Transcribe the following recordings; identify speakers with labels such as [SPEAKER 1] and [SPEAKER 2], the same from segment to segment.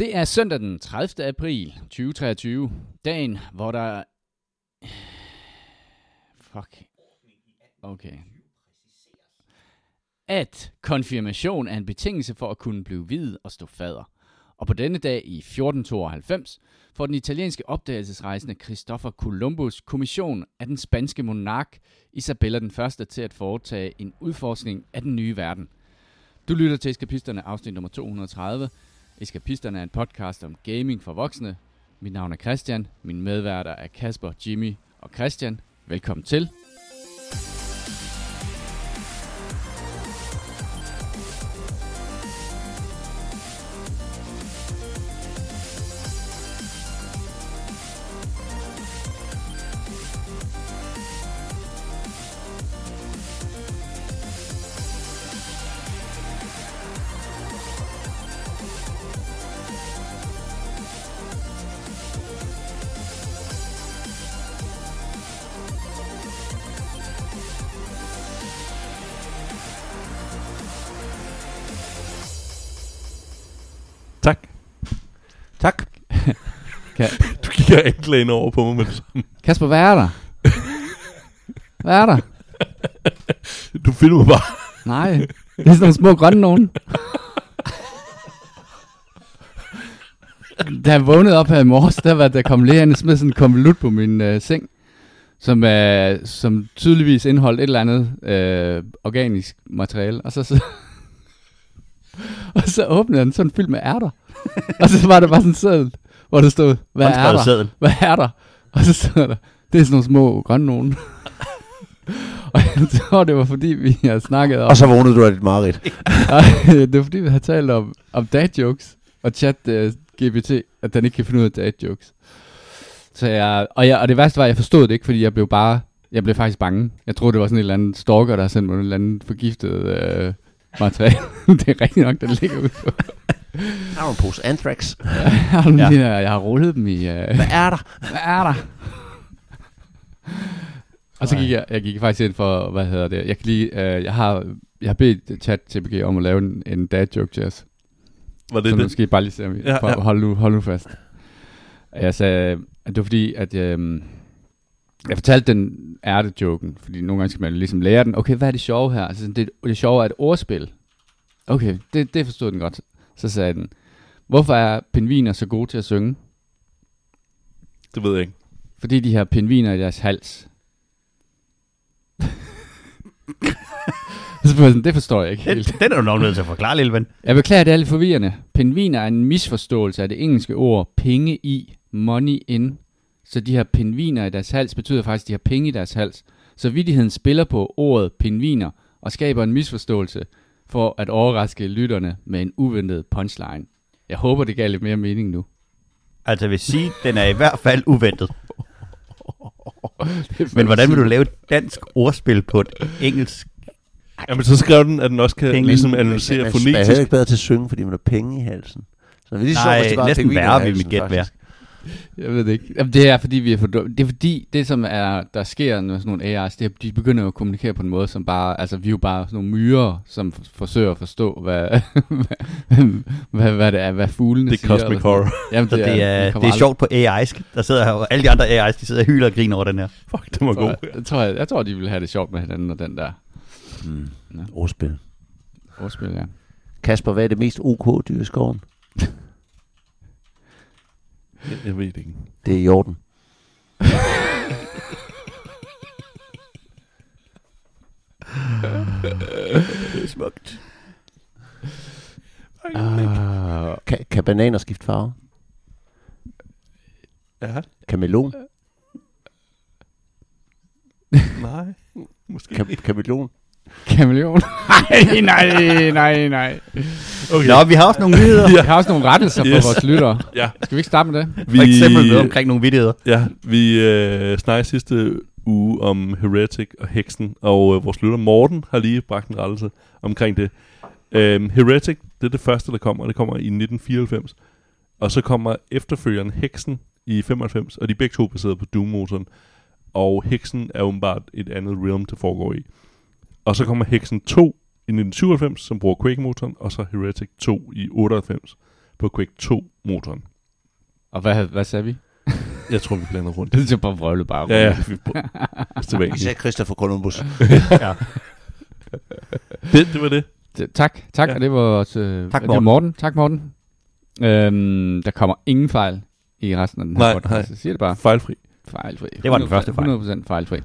[SPEAKER 1] Det er søndag den 30. april 2023. Dagen, hvor der... Fuck. Okay. At konfirmation er en betingelse for at kunne blive hvid og stå fader. Og på denne dag i 1492 får den italienske opdagelsesrejsende Christopher Columbus kommission af den spanske monark Isabella den første til at foretage en udforskning af den nye verden. Du lytter til Eskapisterne afsnit nummer 230. Eskapisterne er en podcast om gaming for voksne. Mit navn er Christian. Min medværter er Kasper, Jimmy og Christian. Velkommen til.
[SPEAKER 2] Kigger anklagende over på mig med det samme.
[SPEAKER 1] Kasper, hvad er der? Hvad er der?
[SPEAKER 2] Du filmer bare.
[SPEAKER 1] Nej, det er sådan nogle små grønne nogen. Da jeg vågnede op her i morges, der var der kom lægerne smed sådan en konvolut på min øh, seng, som, øh, som tydeligvis indeholdt et eller andet øh, organisk materiale. Og så, så, og så åbnede den sådan fyldt med ærter. og så var der bare sådan en hvor der stod, hvad er der?
[SPEAKER 3] seddel.
[SPEAKER 1] Hvad er der? Og så stod der, det er sådan nogle små grønne nogen. og jeg tror, det var fordi, vi havde snakket om...
[SPEAKER 3] Og så vågnede du af dit mareridt.
[SPEAKER 1] Nej, det var fordi, vi havde talt om, om dad jokes, og chat uh, GPT, at den ikke kan finde ud af dad jokes. Så jeg, og, jeg, og det værste var, at jeg forstod det ikke, fordi jeg blev bare, jeg blev faktisk bange. Jeg troede, det var sådan en eller anden stalker, der sendte mig en eller anden forgiftet uh, materiale. det er rigtigt nok, den ligger ude på.
[SPEAKER 3] Har du en pose Anthrax?
[SPEAKER 1] Jeg har, ja.
[SPEAKER 3] Ja.
[SPEAKER 1] der, jeg har rullet dem i... Uh,
[SPEAKER 3] Hvad er der?
[SPEAKER 1] hvad er der? og så gik jeg, jeg gik faktisk ind for, hvad hedder det, jeg kan lige, uh, jeg har, jeg har bedt chat GPT om at lave en, en dad joke til os.
[SPEAKER 2] Var det
[SPEAKER 1] så nu
[SPEAKER 2] det?
[SPEAKER 1] skal I bare lige se,
[SPEAKER 2] Ja,
[SPEAKER 1] ja,
[SPEAKER 2] ja.
[SPEAKER 1] ja. Hold, nu, hold nu fast. Jeg sagde, at det var fordi, at jeg, jeg fortalte den ærte-joken, fordi nogle gange skal man ligesom lære den. Okay, hvad er det sjove her? Altså, det, det sjove er et ordspil. Okay, det, det forstod den godt. Så sagde den, hvorfor er pingviner så gode til at synge?
[SPEAKER 2] Det ved jeg ikke.
[SPEAKER 1] Fordi de har pingviner i deres hals. så sådan, det forstår jeg ikke
[SPEAKER 3] Den,
[SPEAKER 1] helt.
[SPEAKER 3] den er du nok nødt til at forklare, lille ven.
[SPEAKER 1] Jeg beklager, det er lidt forvirrende. Pingviner er en misforståelse af det engelske ord penge i, money in. Så de her pingviner i deres hals betyder faktisk, at de har penge i deres hals. Så vidigheden spiller på ordet pingviner og skaber en misforståelse for at overraske lytterne med en uventet punchline. Jeg håber, det gav lidt mere mening nu.
[SPEAKER 3] Altså, jeg vil sige, den er i hvert fald uventet. Men hvordan vil du lave et dansk ordspil på et engelsk?
[SPEAKER 2] Jamen, så skrev den, at den også kan
[SPEAKER 3] Penge.
[SPEAKER 2] ligesom analysere
[SPEAKER 4] Man er heller
[SPEAKER 2] fonetisk.
[SPEAKER 4] ikke bedre til at synge, fordi man har penge i halsen. Så det er lige
[SPEAKER 3] Nej,
[SPEAKER 4] sjovt, hvis det bare
[SPEAKER 3] næsten værre vil mit gæt være.
[SPEAKER 1] Jeg ved det ikke. Jamen, det er fordi, vi er for dumme. Det er fordi, det som er, der sker med sådan nogle AI's, det er, de begynder jo at kommunikere på en måde, som bare, altså vi er jo bare sådan nogle myrer, som f- forsøger at forstå, hvad, hvad, hvad, hvad det er, hvad fuglene
[SPEAKER 2] Det er
[SPEAKER 1] siger.
[SPEAKER 2] Cosmic
[SPEAKER 1] eller sådan.
[SPEAKER 2] Horror.
[SPEAKER 1] Jamen,
[SPEAKER 3] det er,
[SPEAKER 1] kommer
[SPEAKER 3] det er sjovt på AI's. Der sidder her, og alle de andre AI's, de sidder og hyler og griner over den her.
[SPEAKER 2] Fuck, det var god.
[SPEAKER 1] Jeg tror, jeg, jeg tror, de vil have det sjovt med hinanden og den der
[SPEAKER 4] Mm.
[SPEAKER 1] Ja.
[SPEAKER 4] Ordspil.
[SPEAKER 1] ordspil, ja.
[SPEAKER 4] Kasper, hvad er det mest OK dyr i skoven?
[SPEAKER 2] Jeg, jeg ved det ikke.
[SPEAKER 4] Det er jorden.
[SPEAKER 3] Det er smukt.
[SPEAKER 1] Uh,
[SPEAKER 4] Kan, kan bananer skifte farve?
[SPEAKER 2] Ja,
[SPEAKER 4] Kan melon?
[SPEAKER 2] nej. Måske.
[SPEAKER 4] Kan, kan melon?
[SPEAKER 1] Kameleon. nej, nej, nej, nej.
[SPEAKER 2] Okay.
[SPEAKER 3] Nå, vi har også nogle nyheder.
[SPEAKER 1] Jeg har også nogle rettelser yes. For vores lyttere.
[SPEAKER 2] Ja,
[SPEAKER 1] Skal vi ikke starte med det?
[SPEAKER 3] For eksempel noget omkring nogle vittigheder.
[SPEAKER 2] Ja, vi øh, snakkede sidste uge om Heretic og Heksen, og øh, vores lytter Morten har lige bragt en rettelse omkring det. Øhm, Heretic, det er det første, der kommer, og det kommer i 1994. Og så kommer efterfølgeren Heksen i 95, og de er begge to baseret på Doom-motoren. Og Heksen er åbenbart et andet realm, det foregår i. Og så kommer Heksen 2 i 1997, som bruger Quake-motoren, og så Heretic 2 i 98, på Quake 2-motoren.
[SPEAKER 1] Og hvad, hvad sagde vi?
[SPEAKER 2] Jeg tror, vi blander rundt.
[SPEAKER 1] Det er bare vrøvlet bare.
[SPEAKER 2] Ja, ja. Vi det,
[SPEAKER 4] Vi sagde Christopher Columbus.
[SPEAKER 3] ja.
[SPEAKER 2] det, det var det.
[SPEAKER 1] Det- Tak, tak,
[SPEAKER 2] Ja.
[SPEAKER 1] og det var også øh,
[SPEAKER 3] Tak,
[SPEAKER 1] det var Morten. Tak, Morten. Øhm, der kommer ingen fejl i resten af den her
[SPEAKER 2] Nej,
[SPEAKER 1] podcast.
[SPEAKER 2] nej.
[SPEAKER 1] Jeg siger det bare.
[SPEAKER 2] Fejlfri.
[SPEAKER 1] Fejlfri.
[SPEAKER 3] Det var den første fejl.
[SPEAKER 1] 100% fejlfri.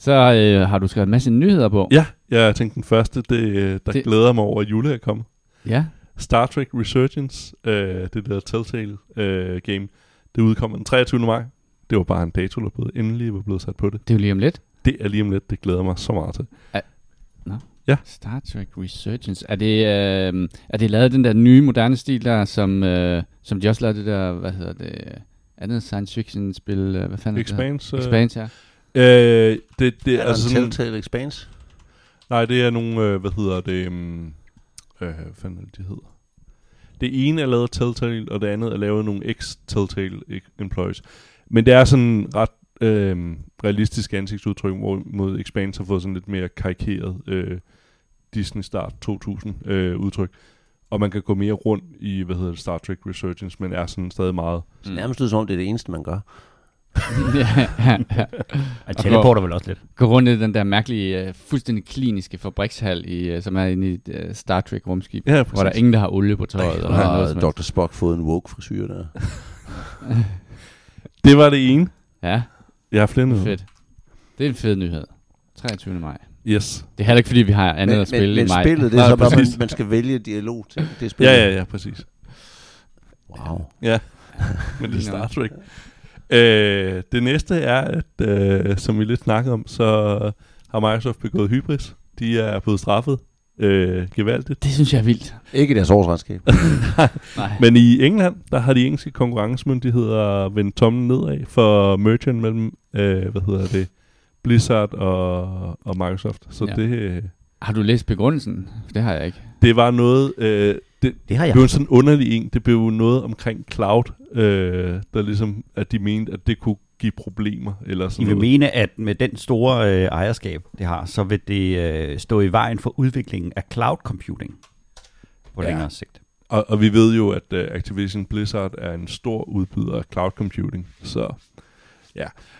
[SPEAKER 1] Så øh, har du skrevet en masse nyheder på.
[SPEAKER 2] Ja, jeg tænkte den første, det, øh, der det... Glæder mig over, at jule er kommet.
[SPEAKER 1] Ja.
[SPEAKER 2] Star Trek Resurgence, øh, det der Telltale øh, game, det udkommer den 23. maj. Det var bare en dato, der blev endelig var blevet sat på det.
[SPEAKER 1] Det er jo lige om lidt.
[SPEAKER 2] Det er lige om lidt, det glæder mig så meget til.
[SPEAKER 1] Star Trek Resurgence. Er det, øh, er det lavet den der nye, moderne stil der, som, øh, som de også lavede det der, hvad hedder det, andet science fiction spil, øh, hvad fanden er det?
[SPEAKER 2] Expanse. Øh,
[SPEAKER 1] Expanse, ja.
[SPEAKER 2] Øh, det, det er altså
[SPEAKER 4] en
[SPEAKER 2] sådan,
[SPEAKER 4] Telltale Expanse.
[SPEAKER 2] Nej, det er nogle, øh, hvad hedder det, um, øh, hvad fanden er det, de hedder? Det ene er lavet Telltale, og det andet er lavet nogle ex-Telltale employees. Men det er sådan ret øh, realistisk ansigtsudtryk, hvorimod Expanse har fået sådan lidt mere karikeret øh, Disney Start 2000 øh, udtryk. Og man kan gå mere rundt i, hvad hedder det, Star Trek Resurgence, men er sådan stadig meget...
[SPEAKER 4] Mm. Nærmest ud som om, det er det eneste, man gør.
[SPEAKER 1] Ja, ja, ja.
[SPEAKER 3] Og teleporter vel også lidt.
[SPEAKER 1] Gå rundt i den der mærkelige, øh, fuldstændig kliniske fabrikshal, i, øh, som er inde i et øh, Star Trek rumskib,
[SPEAKER 2] Ja,
[SPEAKER 1] hvor der er ingen, der har olie på tøjet.
[SPEAKER 4] Og
[SPEAKER 1] eller noget
[SPEAKER 4] har
[SPEAKER 1] som helst.
[SPEAKER 4] Dr. Spock fået en woke frisyr der.
[SPEAKER 2] Det var det ene.
[SPEAKER 1] Ja,
[SPEAKER 2] Jeg har flere
[SPEAKER 1] det er
[SPEAKER 2] nyheder.
[SPEAKER 1] fedt. Det er en fed nyhed. 23. maj.
[SPEAKER 2] Yes.
[SPEAKER 1] Det er heller ikke, fordi vi har andet
[SPEAKER 4] men,
[SPEAKER 1] at spille
[SPEAKER 4] men, men
[SPEAKER 1] i maj.
[SPEAKER 4] spillet, det er så bare, man, man skal vælge dialog til. Det er spillet.
[SPEAKER 2] Ja, ja, ja, præcis.
[SPEAKER 4] Wow.
[SPEAKER 2] Ja, men det er Star Trek. Øh, det næste er, at øh, som vi lidt snakkede om, så har Microsoft begået hybris. De er blevet straffet øh, gevaldigt.
[SPEAKER 1] Det synes jeg er vildt.
[SPEAKER 4] Ikke i deres årsregnskab.
[SPEAKER 1] Nej.
[SPEAKER 2] Men i England, der har de engelske konkurrencemyndigheder vendt tommen nedad for merchant mellem, øh, hvad hedder det, Blizzard og, og Microsoft. Så
[SPEAKER 1] ja.
[SPEAKER 2] det, øh,
[SPEAKER 1] Har du læst begrundelsen? Det har jeg ikke.
[SPEAKER 2] det var noget, øh, det,
[SPEAKER 3] Det har jeg.
[SPEAKER 2] blev en sådan underlig en. Det blev noget omkring cloud, øh, der ligesom, at de mente, at det kunne give problemer, eller
[SPEAKER 3] I
[SPEAKER 2] sådan
[SPEAKER 3] vil
[SPEAKER 2] noget.
[SPEAKER 3] mene, at med den store øh, ejerskab, det har, så vil det øh, stå i vejen for udviklingen af cloud computing på
[SPEAKER 2] Ja.
[SPEAKER 3] længere sigt.
[SPEAKER 2] Og, og vi ved jo, at uh, Activision Blizzard er en stor udbyder af cloud computing, så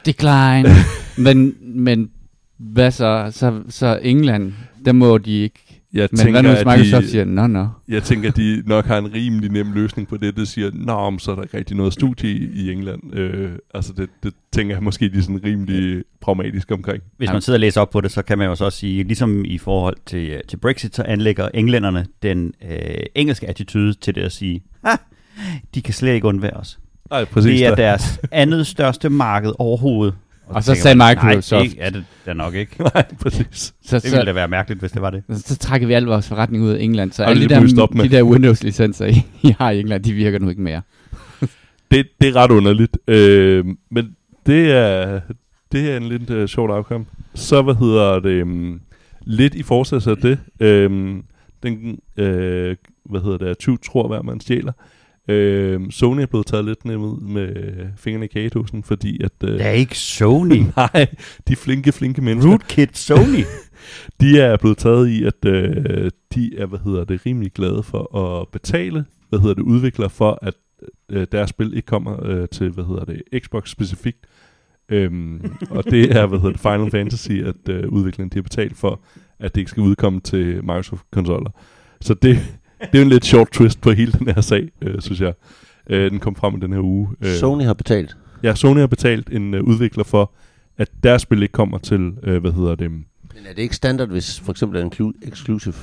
[SPEAKER 1] Decline. men, men hvad så? så? Så England, der må de ikke.
[SPEAKER 2] Jeg
[SPEAKER 1] Men
[SPEAKER 2] tænker,
[SPEAKER 1] hvad nu hvis Microsoft
[SPEAKER 2] de,
[SPEAKER 1] siger, nå, nå.
[SPEAKER 2] jeg tænker, at de nok har en rimelig nem løsning på det. Det siger, nå, så er der ikke rigtig noget studie i, i England. Øh, altså det, det tænker jeg måske, de er sådan rimelig pragmatisk omkring.
[SPEAKER 3] Hvis man sidder og læser op på det, så kan man jo så også sige, ligesom i forhold til, øh, til Brexit, så anlægger englænderne den øh, engelske attitude til det at sige, ha, de kan slet ikke undvære os.
[SPEAKER 2] Nej, præcis.
[SPEAKER 3] det er
[SPEAKER 2] der.
[SPEAKER 3] deres andet største marked overhovedet.
[SPEAKER 1] Og så
[SPEAKER 3] tænker
[SPEAKER 1] sagde
[SPEAKER 3] man,
[SPEAKER 1] Microsoft-
[SPEAKER 3] Nej, det er det da nok ikke.
[SPEAKER 2] Nej, præcis.
[SPEAKER 1] Så,
[SPEAKER 3] Det ville
[SPEAKER 1] så,
[SPEAKER 3] da være mærkeligt, hvis det var det.
[SPEAKER 1] så trækker vi al vores forretning ud af England. Så
[SPEAKER 2] Og
[SPEAKER 1] alle de
[SPEAKER 2] det vi
[SPEAKER 1] der, de der Windows-licenser, I, I har i England, de virker nu ikke mere.
[SPEAKER 2] det, det er ret underligt. Øh, men det er, det er en lidt uh, sjovt outcome. Så hvad hedder det? Um, lidt i forsæt af det. Um, den, øh, hvad hedder det? 20 tror hver man stjæler. Øh, Sony er blevet taget lidt ned ud med fingrene i kagedåsen, fordi at... Øh,
[SPEAKER 3] Det er ikke Sony.
[SPEAKER 2] nej, de flinke, flinke mennesker.
[SPEAKER 3] Rootkit Sony.
[SPEAKER 2] De er blevet taget i, at øh, de er, hvad hedder det, rimelig glade for at betale, hvad hedder det, udviklere for, at øh, deres spil ikke kommer øh, til, hvad hedder det, Xbox specifikt. Øhm, og det er, hvad hedder det, Final Fantasy, at øh, udviklerne de har betalt for, at det ikke skal udkomme til Microsoft-konsoller. Så det, det er jo en lidt short twist på hele den her sag, øh, synes jeg. Øh, den kom frem i den her uge. Øh,
[SPEAKER 4] Sony har betalt.
[SPEAKER 2] Ja, Sony har betalt en øh, udvikler for, at deres spil ikke kommer til, øh, hvad hedder det,
[SPEAKER 4] Men er det ikke standard, hvis for eksempel er en clu- exclusive,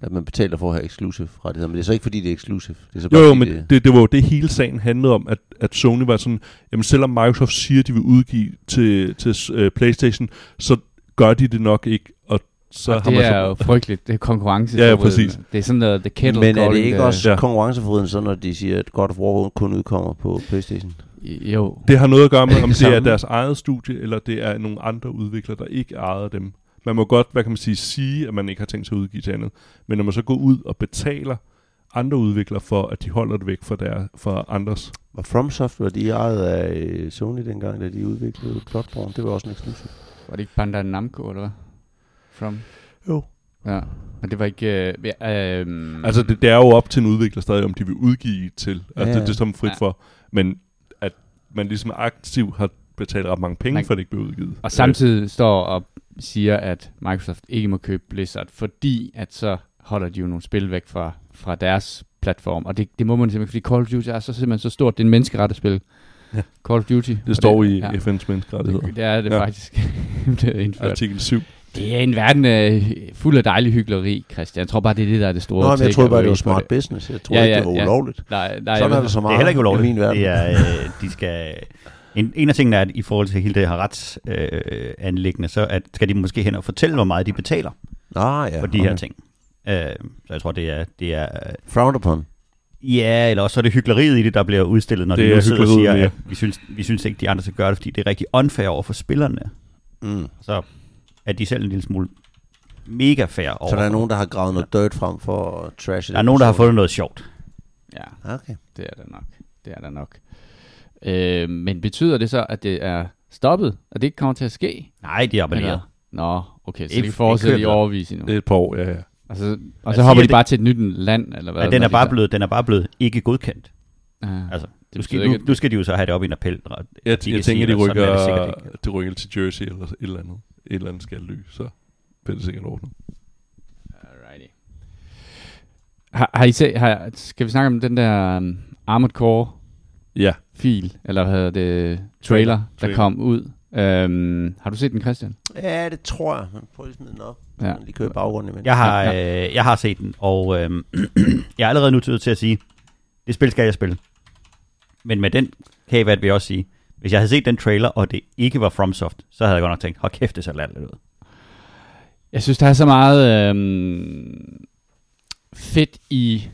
[SPEAKER 4] at man betaler for at have exclusive rettigheder? Men det er så ikke, fordi det er exclusive. Det er så
[SPEAKER 2] Jo,
[SPEAKER 4] bare,
[SPEAKER 2] jo,
[SPEAKER 4] fordi
[SPEAKER 2] men det, det var jo det hele sagen handlede om, at, at Sony var sådan, jamen selvom Microsoft siger, at de vil udgive til, til uh, Playstation, så gør de det nok ikke, så
[SPEAKER 1] Og
[SPEAKER 2] har
[SPEAKER 1] det
[SPEAKER 2] man
[SPEAKER 1] er
[SPEAKER 2] så,
[SPEAKER 1] jo frygteligt. Det er konkurrence.
[SPEAKER 2] Ja, ja, præcis.
[SPEAKER 1] Det er sådan noget, the kettle
[SPEAKER 4] Men er det ikke også
[SPEAKER 2] Ja.
[SPEAKER 4] ja. konkurrenceforvriden, så når de siger, at God of War kun udkommer på Playstation?
[SPEAKER 1] Jo.
[SPEAKER 2] det har noget at gøre med, om
[SPEAKER 4] det
[SPEAKER 2] er deres eget studie, eller det er nogle andre udviklere, der ikke ejer dem. Man må godt, hvad kan man sige, sige, at man ikke har tænkt sig at udgive til andet. Men når man så går ud og betaler andre udviklere for, at de holder det væk fra, der, fra andres.
[SPEAKER 4] Var From Software, de ejet af øh, Sony dengang, da de udviklede Bloodborne? Det var også en exclusive.
[SPEAKER 1] Var det ikke Bandai Namco, eller hvad? From?
[SPEAKER 4] Jo.
[SPEAKER 1] Ja. Men det var ikke... Øh, ja, øh,
[SPEAKER 2] Altså, det, det er jo op til en udvikler stadig, om de vil udgive til. Altså,
[SPEAKER 4] Ja,
[SPEAKER 2] det, det er som frit
[SPEAKER 1] Ja.
[SPEAKER 2] for. Men at man ligesom aktivt har betalt ret mange penge,
[SPEAKER 1] Man-
[SPEAKER 2] for at det ikke bliver udgivet.
[SPEAKER 1] Og samtidig står og siger, at Microsoft ikke må købe Blizzard, fordi at så holder de jo nogle spil væk fra, fra deres platform. Og det, det må man simpelthen, fordi Call of Duty er så simpelthen så stort. Det er en menneskerettigspil.
[SPEAKER 2] Ja.
[SPEAKER 1] Call of Duty.
[SPEAKER 2] Det står i
[SPEAKER 1] ja,
[SPEAKER 2] FN's menneskerettigheder.
[SPEAKER 1] Det er det
[SPEAKER 2] Ja.
[SPEAKER 1] faktisk. det er indført.
[SPEAKER 2] Artikel 7.
[SPEAKER 1] Det er en verden øh, fuld af dejlig hyggeleri, Christian. Jeg tror bare, det er det, der er det store
[SPEAKER 4] Nå, men jeg troede bare, det var
[SPEAKER 1] på
[SPEAKER 4] smart business. Jeg troede
[SPEAKER 1] Ja,
[SPEAKER 4] ikke,
[SPEAKER 1] ja,
[SPEAKER 4] det var
[SPEAKER 1] ja.
[SPEAKER 4] ulovligt.
[SPEAKER 1] Nej, nej,
[SPEAKER 4] Sådan er det så
[SPEAKER 3] Det
[SPEAKER 4] meget
[SPEAKER 3] er heller ikke ulovligt.
[SPEAKER 4] i min verden.
[SPEAKER 3] Det er, øh, de skal... En, en af tingene er, at i forhold til hele det her retsanlæggende, øh, anliggende, så at, skal de måske hen og fortælle, hvor meget de betaler
[SPEAKER 4] Ah, ja.
[SPEAKER 3] for de her ting. Øh, så jeg tror, det er, det er
[SPEAKER 4] Frowned upon.
[SPEAKER 3] Ja, eller også er det hyggeleriet i det, der bliver udstillet, når
[SPEAKER 2] Det
[SPEAKER 3] de
[SPEAKER 2] er
[SPEAKER 3] nu sidder og siger, at vi synes, vi synes ikke, de andre skal gøre det, fordi det er rigtig unfair over for spillerne.
[SPEAKER 4] Mm.
[SPEAKER 3] Så er de selv en lille smule mega fair over.
[SPEAKER 4] Så der er nogen, der har gravet noget dirt frem for at trashe
[SPEAKER 3] der er nogen, der har fundet noget sjovt.
[SPEAKER 1] Ja,
[SPEAKER 4] Okay.
[SPEAKER 1] det er der nok. Det er der nok. Øh, men betyder det så, at det er stoppet? At det ikke kommer til at ske?
[SPEAKER 3] Nej, de er abonneret.
[SPEAKER 1] Nå, okay, så det fortsætter i overvis endnu.
[SPEAKER 2] Det er et par år, ja, ja.
[SPEAKER 1] Og så, og så hopper de
[SPEAKER 3] det-
[SPEAKER 1] bare til et nyt land, eller hvad?
[SPEAKER 3] Ja, den, er
[SPEAKER 1] de
[SPEAKER 3] bare blevet, den er bare blevet ikke godkendt.
[SPEAKER 1] Ja,
[SPEAKER 3] Altså,
[SPEAKER 1] det
[SPEAKER 3] nu, skal, nu,
[SPEAKER 1] ikke, at-
[SPEAKER 3] nu skal de jo så have det op i en appel. og
[SPEAKER 2] Jeg,
[SPEAKER 3] de
[SPEAKER 2] jeg tænker,
[SPEAKER 3] sige,
[SPEAKER 2] de
[SPEAKER 3] er det
[SPEAKER 2] rykker, det rykker til Jersey eller et eller andet. Et eller andet skal løse, så bliver det sikkert ordnet.
[SPEAKER 1] Alrighty. Har, har I set, har, skal vi snakke om den der um, Armored Core
[SPEAKER 2] Ja,
[SPEAKER 1] fil, eller hvad hedder det, trailer,
[SPEAKER 2] Trailer.
[SPEAKER 1] der
[SPEAKER 2] Trailer.
[SPEAKER 1] kom ud? Um, har du set den, Christian?
[SPEAKER 4] Ja, det tror jeg. Men prøv lige at smide den op.
[SPEAKER 1] Ja.
[SPEAKER 4] Ja. Lige køre i baggrunden imens.
[SPEAKER 3] Jeg har,
[SPEAKER 1] Ja,
[SPEAKER 3] øh, jeg har set den, og øh, jeg er allerede nu nødt til at sige, det spil skal jeg spille. Men med den caveat vil jeg også sige, hvis jeg havde set den trailer, og det ikke var FromSoft, så havde jeg godt nok tænkt, hold kæft, det ser latterligt ud.
[SPEAKER 1] Jeg synes, der er så meget øhm, fedt i,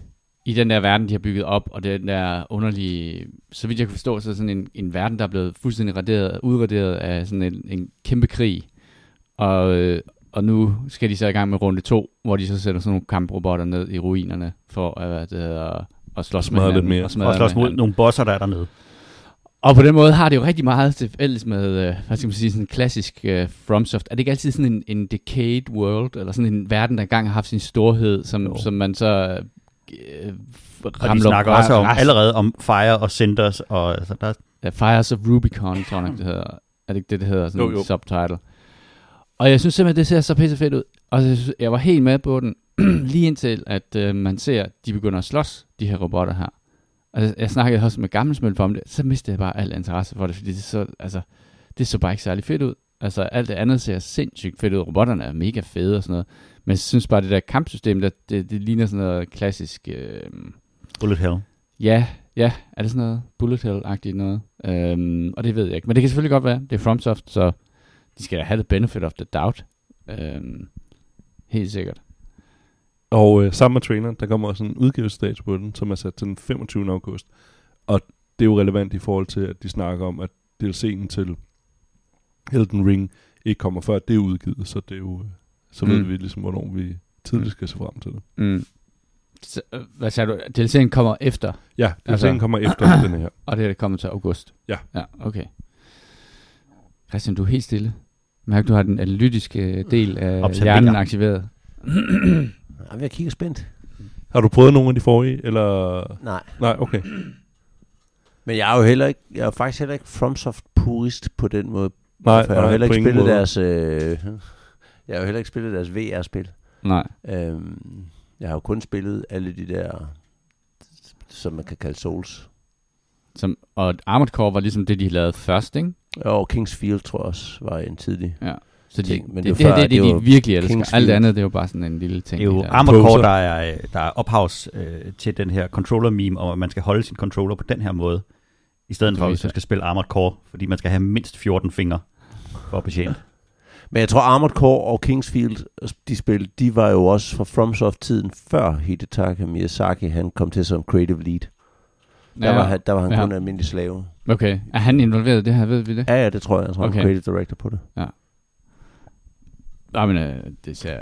[SPEAKER 1] i den der verden, de har bygget op, og den der underlige, så vidt jeg kan forstå, så er det sådan en, en verden, der er blevet fuldstændig raderet, udraderet af sådan en, en kæmpe krig. Og, øh, og nu skal de så i gang med runde to, hvor de så sætter sådan nogle kamprobotter ned i ruinerne, for at, hvad det hedder, at slås med
[SPEAKER 2] Smadre lidt
[SPEAKER 1] hinanden.
[SPEAKER 2] mere.
[SPEAKER 1] Og,
[SPEAKER 3] Og slås
[SPEAKER 1] med
[SPEAKER 3] mod
[SPEAKER 1] hinanden.
[SPEAKER 3] nogle bosser, der er dernede.
[SPEAKER 1] Og på den måde har det jo rigtig meget til fælles med, øh, hvad skal man sige, sådan en klassisk øh, FromSoft. Er det ikke altid sådan en, en decayed world, eller sådan en verden, der engang har haft sin storhed, som,
[SPEAKER 2] Jo.
[SPEAKER 1] som man så øh,
[SPEAKER 3] Og de snakker også om, allerede om Fire og Cinders, og altså, der,
[SPEAKER 1] Ja, Fires of Rubicon, tror jeg det hedder. Er det ikke det, det hedder? Sådan
[SPEAKER 2] Jo,
[SPEAKER 1] en
[SPEAKER 2] jo.
[SPEAKER 1] subtitle. Og jeg synes simpelthen, det ser så pisse fedt ud. Og jeg, synes, jeg var helt med på den, lige indtil, at øh, man ser, at de begynder at slås, de her robotter her. Og jeg, jeg snakkede også med gammelsmøl for om det, så mistede jeg bare al interesse for det, fordi det så, altså, det så bare ikke særlig fedt ud. Altså, alt det andet ser sindssygt fedt ud. Robotterne er mega fede og sådan noget. Men jeg synes bare, det der kampsystem, der, det, det ligner sådan noget klassisk... Øh,
[SPEAKER 3] Bullet Hell.
[SPEAKER 1] Ja, ja. Er det sådan noget bullet hell-agtigt noget? Øhm, og det ved jeg ikke. Men det kan selvfølgelig godt være. Det er FromSoft, så de skal da have the benefit of the doubt. Øhm, helt sikkert.
[SPEAKER 2] Og øh, sammen med traileren, der kommer også en udgivelsesdato på den, som er sat til den 25. august. Og det er jo relevant i forhold til, at de snakker om, at DLC'en til Elden Ring ikke kommer før det er udgivet. Så det er jo, øh, så ved
[SPEAKER 1] Mm.
[SPEAKER 2] vi ligesom, hvornår vi tidligt skal se frem til det.
[SPEAKER 1] Mm. Så, øh, hvad sagde du? DLC'en kommer efter,
[SPEAKER 2] Ja, DLC'en
[SPEAKER 1] Altså-
[SPEAKER 2] kommer efter den her.
[SPEAKER 1] og det er kommer til august.
[SPEAKER 2] Ja.
[SPEAKER 1] Ja, okay. Christian, du er helt stille. Mærk, du har den analytiske del af
[SPEAKER 3] Observerer.
[SPEAKER 1] hjernen aktiveret.
[SPEAKER 4] Jamen, jeg kigger spændt.
[SPEAKER 2] Har du prøvet nogle af de forrige, eller...
[SPEAKER 4] Nej.
[SPEAKER 2] Nej, okay.
[SPEAKER 4] Men jeg er jo heller ikke, jeg er faktisk heller ikke FromSoft purist på den måde.
[SPEAKER 2] Nej,
[SPEAKER 4] for jeg har heller ikke spillet
[SPEAKER 2] måde.
[SPEAKER 4] deres, øh, jeg har jo heller ikke spillet deres VR-spil.
[SPEAKER 1] Nej.
[SPEAKER 4] Øhm, jeg har jo kun spillet alle de der, som man kan kalde Souls.
[SPEAKER 1] Som, og Armored Core var ligesom det, de lavede først, ikke?
[SPEAKER 4] Og King's Field tror jeg også var en tidlig.
[SPEAKER 1] Ja. Så de,
[SPEAKER 4] Ting, men
[SPEAKER 1] det,
[SPEAKER 4] det
[SPEAKER 1] det,
[SPEAKER 4] var
[SPEAKER 1] det,
[SPEAKER 4] før,
[SPEAKER 1] det, det,
[SPEAKER 4] det
[SPEAKER 1] de virkelig elsker.
[SPEAKER 4] Kingsfield.
[SPEAKER 1] Alt det andet, det er jo bare sådan en lille ting.
[SPEAKER 3] Det er jo
[SPEAKER 1] der.
[SPEAKER 3] Armored Core,
[SPEAKER 2] Poser.
[SPEAKER 3] der er, der er ophavs øh, til den her controller-meme, om at man skal holde sin controller på den her måde, i stedet for, hvis man skal spille Armored Core, fordi man skal have mindst 14 fingre for at betjene.
[SPEAKER 4] Men jeg tror Armored Core og King's Field, de spil, de var jo også fra FromSoft-tiden før Hidetaka Miyazaki, han kom til som creative lead. Der,
[SPEAKER 1] Ja,
[SPEAKER 4] var, han, der var han
[SPEAKER 1] ja.
[SPEAKER 4] kun en almindelig slave.
[SPEAKER 1] Okay. Er han involveret i det her? Ved vi det?
[SPEAKER 4] Ja, ja, det tror jeg. Jeg tror, okay.
[SPEAKER 1] Okay.
[SPEAKER 4] han er creative director på det.
[SPEAKER 1] Nej, men øh, det ser,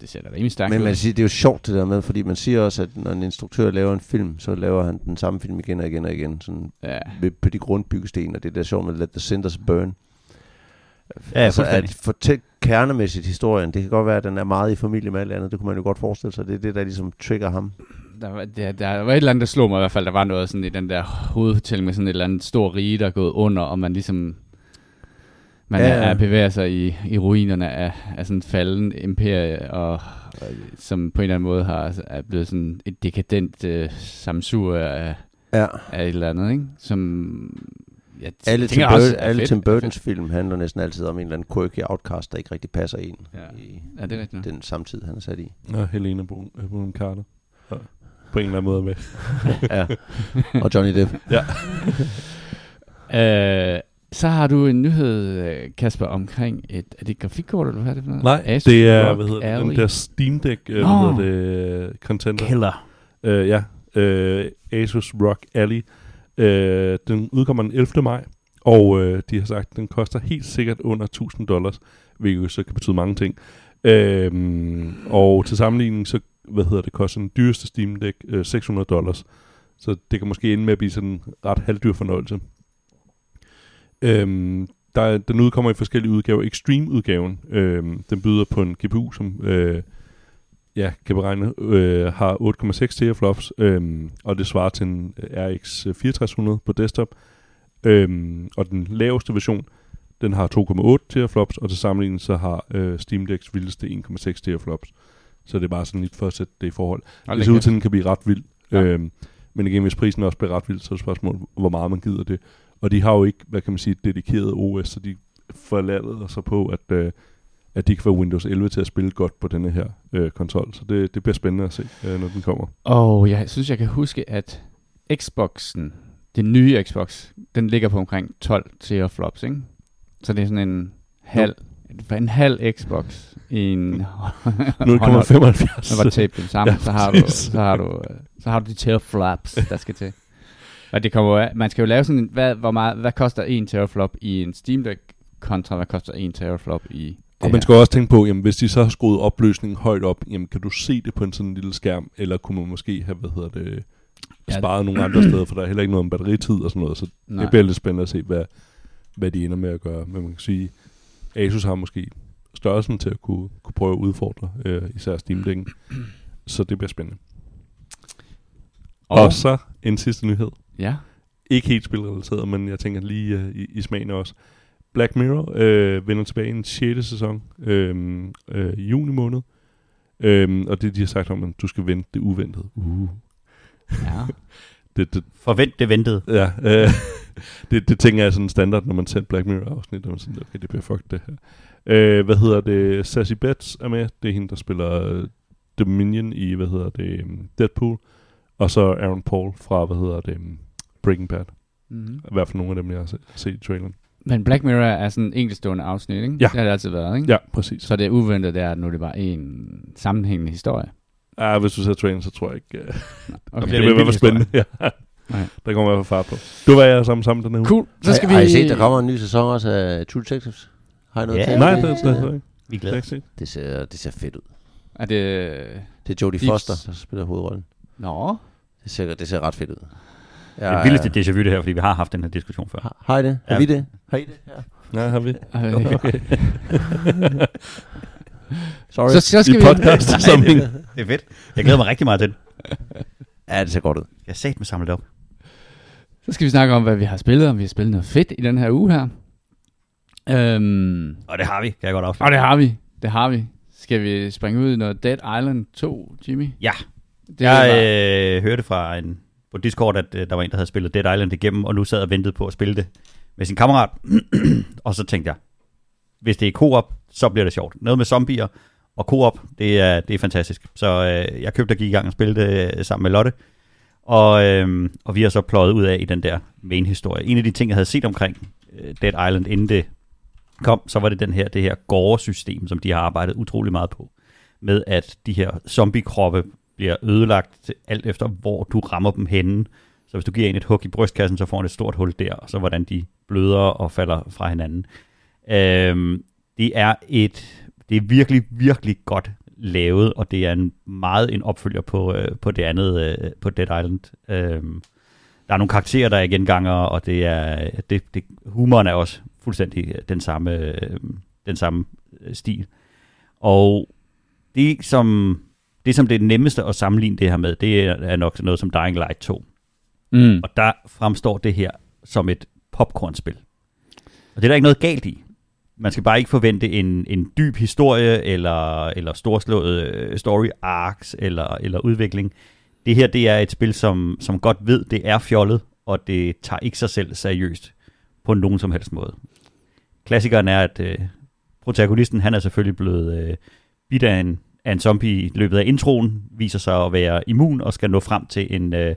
[SPEAKER 1] det ser da rimelig stærkt
[SPEAKER 4] Men
[SPEAKER 1] ud.
[SPEAKER 4] man siger, det er jo sjovt det der med, fordi man siger også, at når en instruktør laver en film, så laver han den samme film igen og igen og igen, sådan
[SPEAKER 1] Ja.
[SPEAKER 4] ved, på de grundbyggesten, og det er der sjovt med Let the Cinders Burn.
[SPEAKER 3] Ja,
[SPEAKER 4] altså, at fortælle kernemæssigt historien, det kan godt være, at den er meget i familie med alt andet, det kunne man jo godt forestille sig, det er det, der ligesom trigger ham.
[SPEAKER 1] Der var, der, der var et eller andet, der slog mig i hvert fald. Der var noget sådan i den der hovedfortælling med sådan et eller andet stor rige, der er gået under, og man ligesom man
[SPEAKER 4] Ja,
[SPEAKER 1] ja,
[SPEAKER 4] ja.
[SPEAKER 1] er, er bevæger sig i, i ruinerne af, af sådan en falden imperie, og, og som på en eller anden måde har, er blevet sådan et dekadent øh, samsur af,
[SPEAKER 4] Ja.
[SPEAKER 1] af et eller andet, ikke? Som jeg t-
[SPEAKER 4] Alle, Tim,
[SPEAKER 1] tænker også
[SPEAKER 4] Bur- alle
[SPEAKER 1] fedt,
[SPEAKER 4] Tim Burtons film handler næsten altid om en eller anden quirky outcast, der ikke rigtig passer ind
[SPEAKER 1] Ja.
[SPEAKER 4] i.
[SPEAKER 1] Ja, det er rigtigt.
[SPEAKER 4] den samtid, han er sat i.
[SPEAKER 2] Og Helena Bonham Bonham Carter. Ja. På en eller anden måde med.
[SPEAKER 4] ja. Og Johnny Depp.
[SPEAKER 1] Øh, så har du en nyhed, øh, Kasper, omkring et, er det et grafikkort, eller hvad er det for noget?
[SPEAKER 2] Nej,
[SPEAKER 1] Asus
[SPEAKER 2] det er,
[SPEAKER 1] ROG
[SPEAKER 2] hvad hedder det, den der Steam Deck, øh,
[SPEAKER 1] Nå.
[SPEAKER 2] hvad hedder det, contender.
[SPEAKER 3] Killer.
[SPEAKER 2] Øh, ja, øh, Asus ROG Ally. Øh, den udkommer den 11. maj, og øh, de har sagt, at den koster helt sikkert under 1000 dollars, hvilket jo så kan betyde mange ting. Øh, og til sammenligning, så hvad hedder det, koster den dyreste Steam Deck øh, 600 dollars. Så det kan måske ende med at blive sådan en ret halvdyr fornøjelse. Øhm, der, er- den udkommer i forskellige udgaver. Extreme-udgaven, øhm, den byder på en GPU, som øh, ja, kan beregne, øh, har 8,6 teraflops, øhm, og det svarer til en RX 6400 på desktop. Øhm, og den laveste version, den har 2,8 teraflops, og til sammenligning så har øh, Steam Decks vildeste 1,6 teraflops. Så det er bare sådan lidt for at sætte det i forhold.
[SPEAKER 1] Hold
[SPEAKER 2] Det ser ud til, at den kan blive ret vild.
[SPEAKER 1] Ja.
[SPEAKER 2] Øhm, men igen, hvis prisen også bliver ret vild, så er det spørgsmålet, hvor meget man gider det. Og de har jo ikke, hvad kan man sige, et dedikeret OS, så de forlader sig på, at, øh, at de kan få Windows 11 til at spille godt på denne her øh, konsol. Så det, det bliver spændende at se, øh, når den kommer.
[SPEAKER 1] Og jeg synes, jeg kan huske, at Xboxen, den nye Xbox, den ligger på omkring 12 teraflops, ikke? Så det er sådan en halv, en halv Xbox i en håndhold.
[SPEAKER 2] 0,75.
[SPEAKER 1] Når var tapet dem sammen,
[SPEAKER 2] Ja,
[SPEAKER 1] så, har du, så, har du, så har du de teraflops, der skal til. Og det kommer af, man skal jo lave sådan, hvad, hvor meget, hvad koster en teraflop i en Steam Deck, kontra hvad koster en teraflop i
[SPEAKER 2] Og man skal også tænke på, jamen, hvis de så har skruet opløsningen højt op, jamen, kan du se det på en sådan lille skærm, eller kunne man måske have, hvad hedder det,
[SPEAKER 1] Ja.
[SPEAKER 2] sparet nogle andre steder, for der er heller ikke noget om batteritid og sådan noget, så
[SPEAKER 1] Nej.
[SPEAKER 2] det bliver lidt spændende at se, hvad, hvad de ender med at gøre. Men man kan sige, Asus har måske størrelsen til at kunne, kunne prøve at udfordre, øh, især Steam Deck'en. Så det bliver spændende. Og,
[SPEAKER 1] Og,
[SPEAKER 2] så en sidste nyhed.
[SPEAKER 1] ja,
[SPEAKER 2] Ikke helt spilrelateret, men jeg tænker lige øh, i, i smagen også. Black Mirror øh, vender tilbage i en 6. sæson øh, øh, i juni måned. Øh, og det de har sagt om, at du skal vente det uventede. Uh.
[SPEAKER 1] ja.
[SPEAKER 2] Det, det,
[SPEAKER 3] Forvent det ventede.
[SPEAKER 2] Ja, øh, det, det tænker jeg er sådan standard, når man ser Black Mirror-afsnit, og man sådan, okay, det bliver fuck det her. Øh, hvad hedder det? Sassy Betts er med. Det er hende, der spiller øh, Dominion i, hvad hedder det, Deadpool. Og så Aaron Paul fra, hvad hedder det, um, Breaking Bad.
[SPEAKER 1] Mm-hmm.
[SPEAKER 2] I hvert fald nogle af dem, jeg har set, i traileren.
[SPEAKER 1] Men Black Mirror er sådan en enkeltstående afsnit, ikke?
[SPEAKER 2] Ja.
[SPEAKER 1] Det har det altid været, ikke?
[SPEAKER 2] Ja, præcis. Så,
[SPEAKER 1] det er uventet, det er, at nu er det bare en sammenhængende historie.
[SPEAKER 2] ah, hvis du ser traileren, så tror jeg ikke... Uh,
[SPEAKER 1] Okay.
[SPEAKER 2] det,
[SPEAKER 3] det vild
[SPEAKER 2] fald spændende. ja.
[SPEAKER 1] Nej.
[SPEAKER 2] Der kommer i hvert fald fart på. Du var jeg sammen sammen den her uge.
[SPEAKER 1] Cool. Så skal
[SPEAKER 4] har,
[SPEAKER 1] vi...
[SPEAKER 4] har I set, der kommer en ny sæson også af True Detectives? Har I noget
[SPEAKER 3] Ja.
[SPEAKER 4] til?
[SPEAKER 2] Nej,
[SPEAKER 4] det?
[SPEAKER 2] det, det, det, det,
[SPEAKER 3] Vi
[SPEAKER 2] det,
[SPEAKER 3] glæder
[SPEAKER 2] det,
[SPEAKER 3] os.
[SPEAKER 2] det,
[SPEAKER 4] det, ser, det ser fedt ud.
[SPEAKER 1] Er det...
[SPEAKER 4] Det er Jodie Foster, der spiller hovedrollen.
[SPEAKER 1] Nå.
[SPEAKER 4] Det ser, det ser ret fedt ud.
[SPEAKER 3] Det er vildeste déjà vu det her, fordi vi har haft den her diskussion før.
[SPEAKER 4] Har, har I det? Har
[SPEAKER 3] Ja.
[SPEAKER 4] vi det? Har I det? Ja.
[SPEAKER 2] Nej, har vi.
[SPEAKER 1] Okay.
[SPEAKER 4] Sorry.
[SPEAKER 1] Så, så
[SPEAKER 2] I
[SPEAKER 1] skal vi...
[SPEAKER 2] podcast sammenhæng.
[SPEAKER 3] Det er fedt. Jeg glæder mig rigtig meget til det.
[SPEAKER 4] Ja, det ser godt ud.
[SPEAKER 3] Jeg har sat mig samlet op.
[SPEAKER 1] Så skal vi snakke om, hvad vi har spillet, om vi har spillet noget fedt i den her uge her. Øhm,
[SPEAKER 3] Og det har vi, kan jeg godt afsløre.
[SPEAKER 1] og det har vi. Det har vi. Skal vi springe ud i noget Dead Island 2, Jimmy?
[SPEAKER 3] Ja.
[SPEAKER 1] Det
[SPEAKER 3] Jeg
[SPEAKER 1] var-
[SPEAKER 3] øh, hørte fra en, på Discord, at øh, der var en, der havde spillet Dead Island igennem, og nu sad og ventede på at spille det med sin kammerat. og så tænkte jeg, hvis det er co-op, så bliver det sjovt. Noget med zombier og co-op, det er, det er fantastisk. Så øh, jeg købte og gik i gang og spillede det øh, sammen med Lotte. Og, øh, og vi har så pløjet ud af i den der main-historie. En af de ting, jeg havde set omkring øh, Dead Island, inden det kom, så var det den her, det her gore-system, som de har arbejdet utrolig meget på. Med at de her zombie-kroppe bliver ødelagt alt efter, hvor du rammer dem henne. Så hvis du giver en et hug i brystkassen, så får han et stort hul der, og så hvordan de bløder og falder fra hinanden. Øhm, det er et, det er virkelig, virkelig godt lavet, og det er en meget en opfølger på, øh, på det andet, øh, på Dead Island. Øhm, der er nogle karakterer, der er genganger, og det er, det, det, humoren er også fuldstændig øh, den samme, øh, den samme øh, stil. Og det som, det, som det er nemmeste at sammenligne det her med, det er, er nok noget som Dying Light 2.
[SPEAKER 1] Mm.
[SPEAKER 3] Og der fremstår det her som et popcornspil. Og det er der ikke noget galt i. Man skal bare ikke forvente en, en dyb historie, eller, eller storslået øh, story arcs, eller, eller udvikling. Det her, det er et spil, som, som godt ved, det er fjollet, og det tager ikke sig selv seriøst på nogen som helst måde. Klassikeren er, at øh, protagonisten, han er selvfølgelig blevet øh, bidt af en, af en zombie i løbet af introen, viser sig at være immun og skal nå frem til en øh,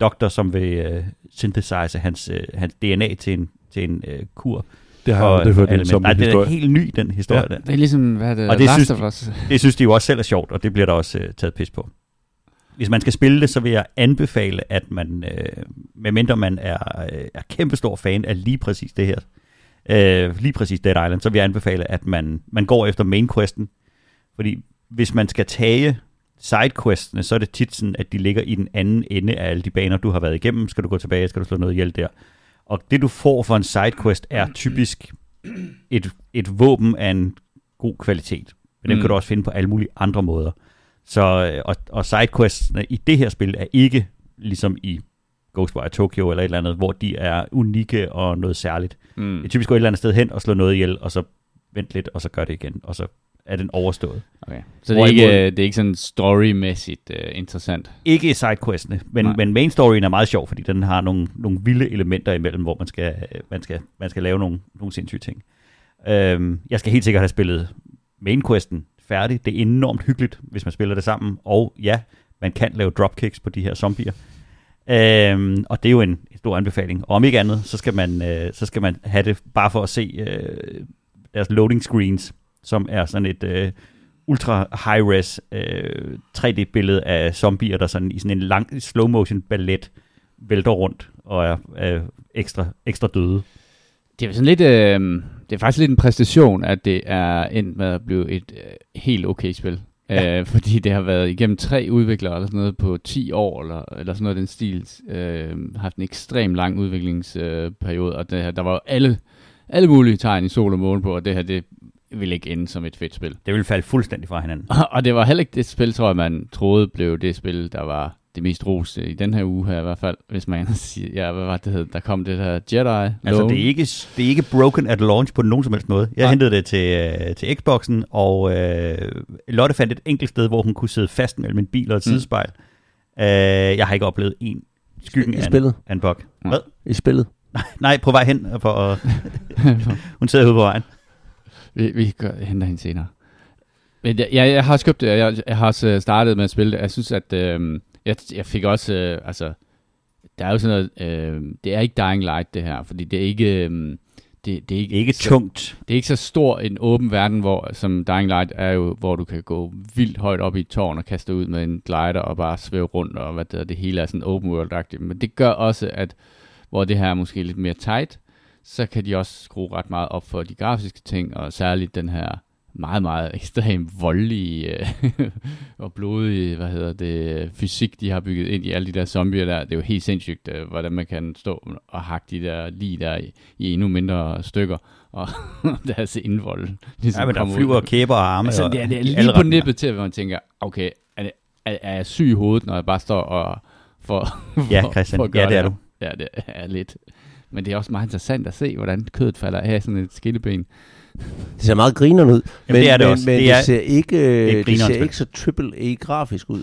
[SPEAKER 3] doktor, som vil øh, synthesize hans, øh, hans DNA til en, til en øh, kur.
[SPEAKER 2] Det har
[SPEAKER 3] for
[SPEAKER 2] jeg aldrig hørt en som
[SPEAKER 3] Nej, det er helt ny, den historie
[SPEAKER 2] Ja.
[SPEAKER 3] der.
[SPEAKER 1] Det er ligesom, hvad er det,
[SPEAKER 3] Og det
[SPEAKER 1] Last
[SPEAKER 3] synes
[SPEAKER 1] of Us.
[SPEAKER 3] Det synes de jo også selv er sjovt, og det bliver der også øh, taget pis på. Hvis man skal spille det, så vil jeg anbefale, at man, øh, medmindre man er, øh, er kæmpestor fan af lige præcis det her, øh, lige præcis Dead Island, så vil jeg anbefale, at man, man går efter main questen. Fordi hvis man skal tage sidequestene, så er det tit sådan, at de ligger i den anden ende af alle de baner, du har været igennem. Skal du gå tilbage, skal du slå noget ihjel der. Og det du får for en sidequest er typisk et, et våben af en god kvalitet. Men dem
[SPEAKER 1] Mm.
[SPEAKER 3] kan du også finde på alle mulige andre måder. Så, øh, og, og sidequestsene i det her spil er ikke ligesom i Ghostwire Tokyo eller et eller andet, hvor de er unikke og noget særligt.
[SPEAKER 1] Mm.
[SPEAKER 3] Det er typisk gå et eller andet sted hen og slå noget ihjel, og så vente lidt, og så gør det igen, og så er den overstået.
[SPEAKER 1] Okay. Så det er, ikke,
[SPEAKER 3] Hvorimod-
[SPEAKER 1] øh, det er ikke sådan storymæssigt uh, interessant.
[SPEAKER 3] Ikke sidequestene, men,
[SPEAKER 1] Nej.
[SPEAKER 3] men main storyen er meget sjov, fordi den har nogle, nogle vilde elementer imellem, hvor man skal, man skal, man skal lave nogle, nogle sindssyge ting. Øhm, jeg skal helt sikkert have spillet main questen færdig. Det er enormt hyggeligt, hvis man spiller det sammen. Og ja, man kan lave dropkicks på de her zombier. Øhm, og det er jo en stor anbefaling. Og om ikke andet, så skal man, øh, så skal man have det bare for at se øh, deres loading screens, som er sådan et øh, ultra high-res øh, 3D-billede af zombier, der sådan i sådan en lang slow-motion ballet vælter rundt og er, er ekstra, ekstra døde.
[SPEAKER 1] Det er sådan lidt, øh, det er faktisk lidt en præstation, at det er endt med at blive et øh, helt okay spil.
[SPEAKER 3] Ja.
[SPEAKER 1] Øh, fordi det har været igennem tre udviklere eller sådan noget på 10 år, eller, eller sådan noget den stil, øh, haft en ekstrem lang udviklingsperiode, øh, og det her, der var jo alle, alle mulige tegn i sol og måne på, at det her, det ville ikke ende som et fedt spil.
[SPEAKER 3] Det vil falde fuldstændig fra hinanden.
[SPEAKER 1] Og det var heller ikke det spil, tror jeg, man troede blev det spil, der var det mest roste i den her uge her i hvert fald, hvis man siger, ja, hvad var det hed, der kom det her Jedi
[SPEAKER 3] Altså,
[SPEAKER 1] Lone.
[SPEAKER 3] det er, ikke, det er ikke broken at launch på nogen som helst måde. Jeg
[SPEAKER 1] Nej.
[SPEAKER 3] hentede det til, øh, til Xboxen, og øh, Lotte fandt et enkelt sted, hvor hun kunne sidde fast mellem en bil og et
[SPEAKER 1] Mm.
[SPEAKER 3] sidespejl. Øh, jeg har ikke oplevet en skyggen
[SPEAKER 4] I
[SPEAKER 3] af en,
[SPEAKER 4] spillet?
[SPEAKER 3] af en bug. Hvad?
[SPEAKER 4] I spillet?
[SPEAKER 3] Nej, på vej hen. For, at, hun sidder ude på vejen.
[SPEAKER 1] Vi, vi gør, henter hende senere. Men jeg, jeg, jeg har også købt det, jeg, jeg har også øh, startet med at spille det. Jeg synes, at øh, jeg, jeg fik også, øh, altså, der er jo sådan noget, øh, det er ikke Dying Light det her, fordi det er ikke, øh, det, det er ikke,
[SPEAKER 3] Ikke
[SPEAKER 1] så,
[SPEAKER 3] tungt.
[SPEAKER 1] det er ikke så stor en åben verden, hvor, som Dying Light er jo, hvor du kan gå vildt højt op i et tårn og kaste ud med en glider og bare svæve rundt, og hvad det, det hele er sådan open world-agtigt. Men det gør også, at hvor det her er måske lidt mere tight, så kan de også skrue ret meget op for de grafiske ting, og særligt den her meget, meget ekstremt voldelige øh, og blodige, hvad hedder det, fysik, de har bygget ind i alle de der zombier der. Det er jo helt sindssygt, øh, hvordan man kan stå og hakke de der lige der i, i endnu mindre stykker, og deres indvold. Ligesom
[SPEAKER 3] Ja, men der
[SPEAKER 1] kommer ud.
[SPEAKER 3] flyver kæber og arme.
[SPEAKER 1] Altså, det er, det er lige på nippet til, hvor man tænker, okay, er, det, er, er jeg syg i hovedet, når jeg bare står og for,
[SPEAKER 3] Ja, Christian.
[SPEAKER 1] for at gøre
[SPEAKER 3] Ja, det er
[SPEAKER 1] her?
[SPEAKER 3] du.
[SPEAKER 1] Ja, det er lidt. Men det er også meget interessant at se, hvordan kødet falder af sådan et skilleben.
[SPEAKER 4] Det ser meget grineren ud. men,
[SPEAKER 3] det er det
[SPEAKER 4] men,
[SPEAKER 3] også.
[SPEAKER 4] Men
[SPEAKER 3] Det
[SPEAKER 4] det,
[SPEAKER 3] er-
[SPEAKER 4] det ser ikke,
[SPEAKER 3] er
[SPEAKER 4] det, det ser ikke så triple A grafisk ud.